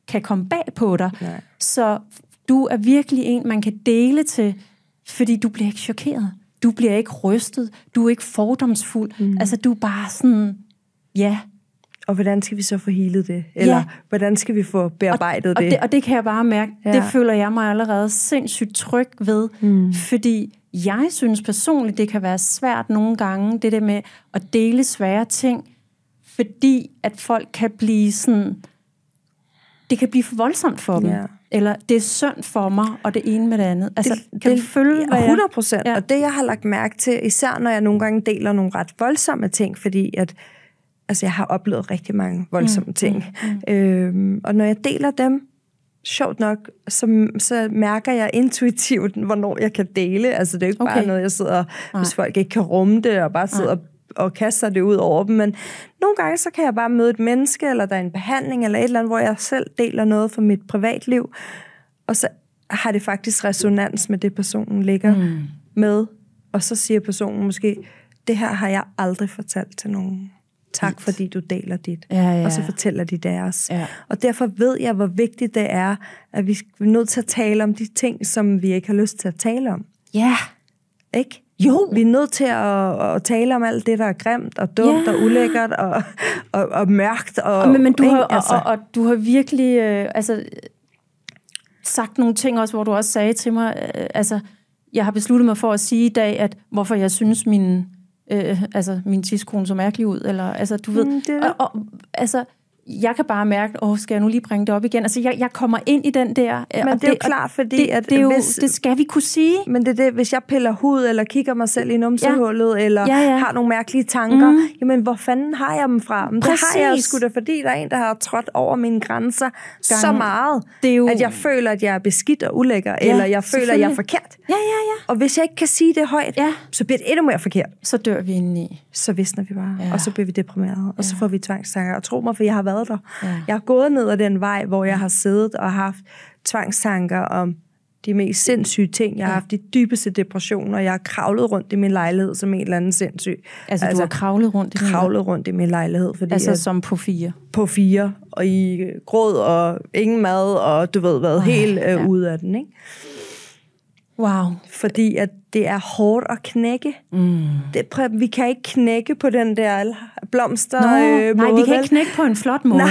kan komme bag på dig. Nej. Så du er virkelig en, man kan dele til, fordi du bliver ikke chokeret. Du bliver ikke rystet. Du er ikke fordomsfuld. Mm. Altså, du er bare sådan, ja, Og hvordan skal vi så få healet det? Eller Ja. hvordan skal vi få bearbejdet og det? det? Og det kan jeg bare mærke, ja. Ja. det føler jeg mig allerede sindssygt tryg ved, mm. fordi jeg synes personligt, det kan være svært nogle gange, det der med at dele svære ting, fordi at folk kan blive sådan, det kan blive for voldsomt for dem. Ja. Eller det er synd for mig, og det ene med det andet. Altså, det, kan det, du følge, hvad 100 procent. Ja. Ja. Og det, jeg har lagt mærke til, især når jeg nogle gange deler nogle ret voldsomme ting, fordi at, altså, jeg har oplevet rigtig mange voldsomme mm, ting. Mm, mm. Øhm, og når jeg deler dem, sjovt nok, så, så mærker jeg intuitivt, hvornår jeg kan dele. Altså, det er jo ikke okay. bare noget, jeg sidder, Nej. hvis folk ikke kan rumme det, og bare sidder Nej. og kaster det ud over dem. Men nogle gange, så kan jeg bare møde et menneske, eller der er en behandling, eller et eller andet, hvor jeg selv deler noget fra mit privatliv, og så har det faktisk resonans med det, personen ligger mm. med. Og så siger personen måske, det her har jeg aldrig fortalt til nogen. Tak, fordi du deler dit. Ja, ja. Og så fortæller de deres. Ja. Og derfor ved jeg, hvor vigtigt det er, at vi er nødt til at tale om de ting, som vi ikke har lyst til at tale om. Ja. Ikke? Jo. Vi er nødt til at, at tale om alt det, der er grimt og dumt Ja. og ulækkert og, og, og mørkt. Og, Og, men, men du ikke? har, altså. og, og, og du har virkelig øh, altså, sagt nogle ting også, hvor du også sagde til mig, øh, altså, jeg har besluttet mig for at sige i dag, at hvorfor jeg synes, min, øh, altså, min tidskone så mærkelig ud. Eller, altså, du ved, Mm, det. og, og, altså, jeg kan bare mærke, åh, skal jeg nu lige bringe det op igen? Altså, jeg, jeg kommer ind i den der... øh, Men det er jo klart, fordi det, at det, er jo, hvis- det skal vi kunne sige. Men det er det, hvis jeg piller hud, eller kigger mig selv i numsehullet, ja. eller Ja, ja. har nogle mærkelige tanker, mm. jamen hvor fanden har jeg dem fra? Men det har jeg sgu da, fordi der er en, der har trådt over mine grænser så Gang. meget, Det er jo- at jeg føler, at jeg er beskidt og ulækker, ja, eller jeg føler, at jeg er forkert. Ja, ja, ja. Og hvis jeg ikke kan sige det højt, Ja. så bliver det endnu mere forkert. Så dør vi indeni. Så visner vi bare, Ja. og så bliver vi deprimerede, og så Ja. får vi tvangstanker. Og tro mig, for jeg har været der. Ja. Jeg har gået ned ad den vej, hvor jeg har siddet og haft tvangstanker om de mest sindssyge ting. Jeg har haft de dybeste depressioner, jeg har kravlet rundt i min lejlighed som en eller anden sindssyg. Altså, altså du har kravlet rundt i din kravlet rundt i min lejlighed, fordi Altså, altså, som på fire. på fire, og i gråd, og ingen mad, og du ved hvad, helt øh, ja. ude af den, ikke? Wow. Fordi at det er hårdt at knække. Mm. Det, prøv, vi kan ikke knække på den der blomster Nå, øh, nej, vi kan ikke knække på en flot måde. Nej,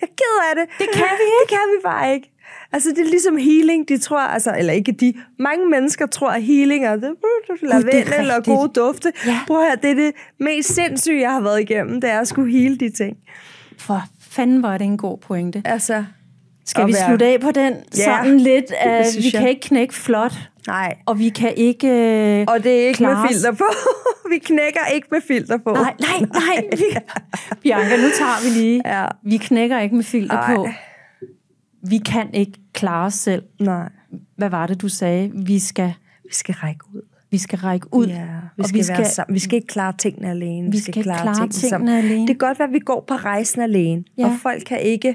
jeg er ked af det. Det kan vi Det kan vi bare ikke. Altså, det er ligesom healing. De tror, altså, eller ikke de, mange mennesker tror, at healing er det, lavendel eller gode dufte. Ja. Prøv høre, det er det mest sindssyge, jeg har været igennem, det er at skulle heale de ting. For fanden var det en god pointe. Altså, Skal at vi være- slutte af på den Ja, sådan lidt? det Uh, vi jeg. kan ikke knække flot, nej. og vi kan ikke... Uh, Og det er ikke klare med filter på. vi knækker ikke med filter på. Nej, nej, nej. Vi, Bianca, nu tager vi lige. Ja. Vi knækker ikke med filter Nej. på. Vi kan ikke klare os selv. Nej. Hvad var det, du sagde? Vi skal, Vi skal række ud. vi skal række ud. Ja, vi og skal, vi, skal være sammen. vi skal ikke klare tingene alene. Vi skal ikke klare tingene alene. Det kan godt være, at vi går på rejsen alene, Ja. og folk kan ikke,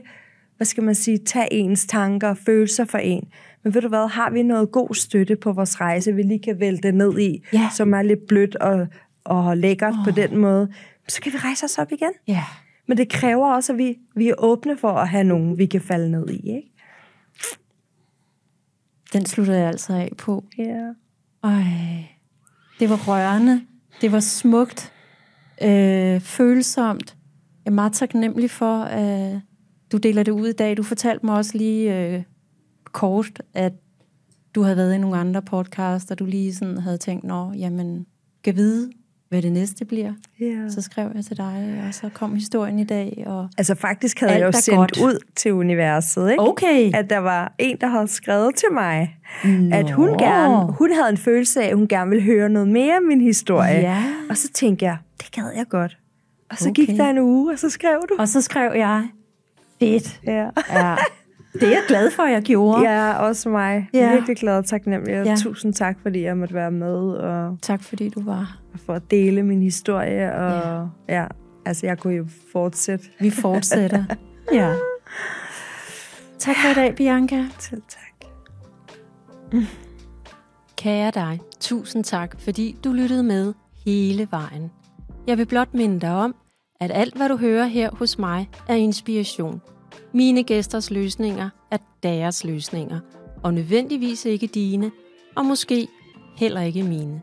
hvad skal man sige, tage ens tanker og følelser for en. Men ved du hvad, har vi noget god støtte på vores rejse, vi lige kan vælte ned i, Ja. som er lidt blødt og, og lækkert oh. på den måde, så kan vi rejse os op igen. Ja. Men det kræver også, at vi, vi er åbne for at have nogen, vi kan falde ned i. Ikke? Den slutter jeg altså af på. Ja. Ej, det var rørende. Det var smukt. Øh, følsomt. Jeg er meget taknemmelig for, at du deler det ud i dag. Du fortalte mig også lige øh, kort, at du havde været i nogle andre podcasts, og du lige sådan havde tænkt, nå, jamen, kan vide, hvad det næste bliver. Ja. Så skrev jeg til dig, og så kom historien i dag. Og... Altså faktisk havde jeg jo sendt godt. ud til universet, ikke? Okay. at der var en, der havde skrevet til mig, Nå. at hun gerne, hun havde en følelse af, at hun gerne ville høre noget mere af min historie. Ja. Og så tænkte jeg, det gad jeg godt. Og så Okay. gik der en uge, og så skrev du. Og så skrev jeg, fedt. Ja. Ja. Det er jeg glad for, jeg gjorde. Ja, også mig. Jeg Ja. er virkelig glad og taknemmelig. Og Ja. tusind tak, fordi jeg måtte være med og, Tak fordi du var. og for at dele min historie. Og ja. ja, altså jeg kunne jo fortsætte. Vi fortsætter. ja. Tak for i dag, Bianca. Selv tak. Kære dig, tusind tak, fordi du lyttede med hele vejen. Jeg vil blot minde dig om, at alt hvad du hører her hos mig er inspiration. Mine gæsters løsninger er deres løsninger, og nødvendigvis ikke dine, og måske heller ikke mine.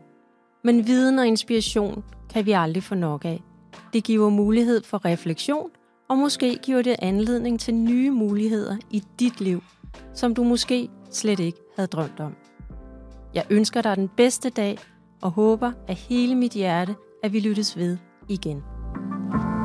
Men viden og inspiration kan vi aldrig få nok af. Det giver mulighed for refleksion, og måske giver det anledning til nye muligheder i dit liv, som du måske slet ikke havde drømt om. Jeg ønsker dig den bedste dag og håber af hele mit hjerte, at vi lyttes ved igen. you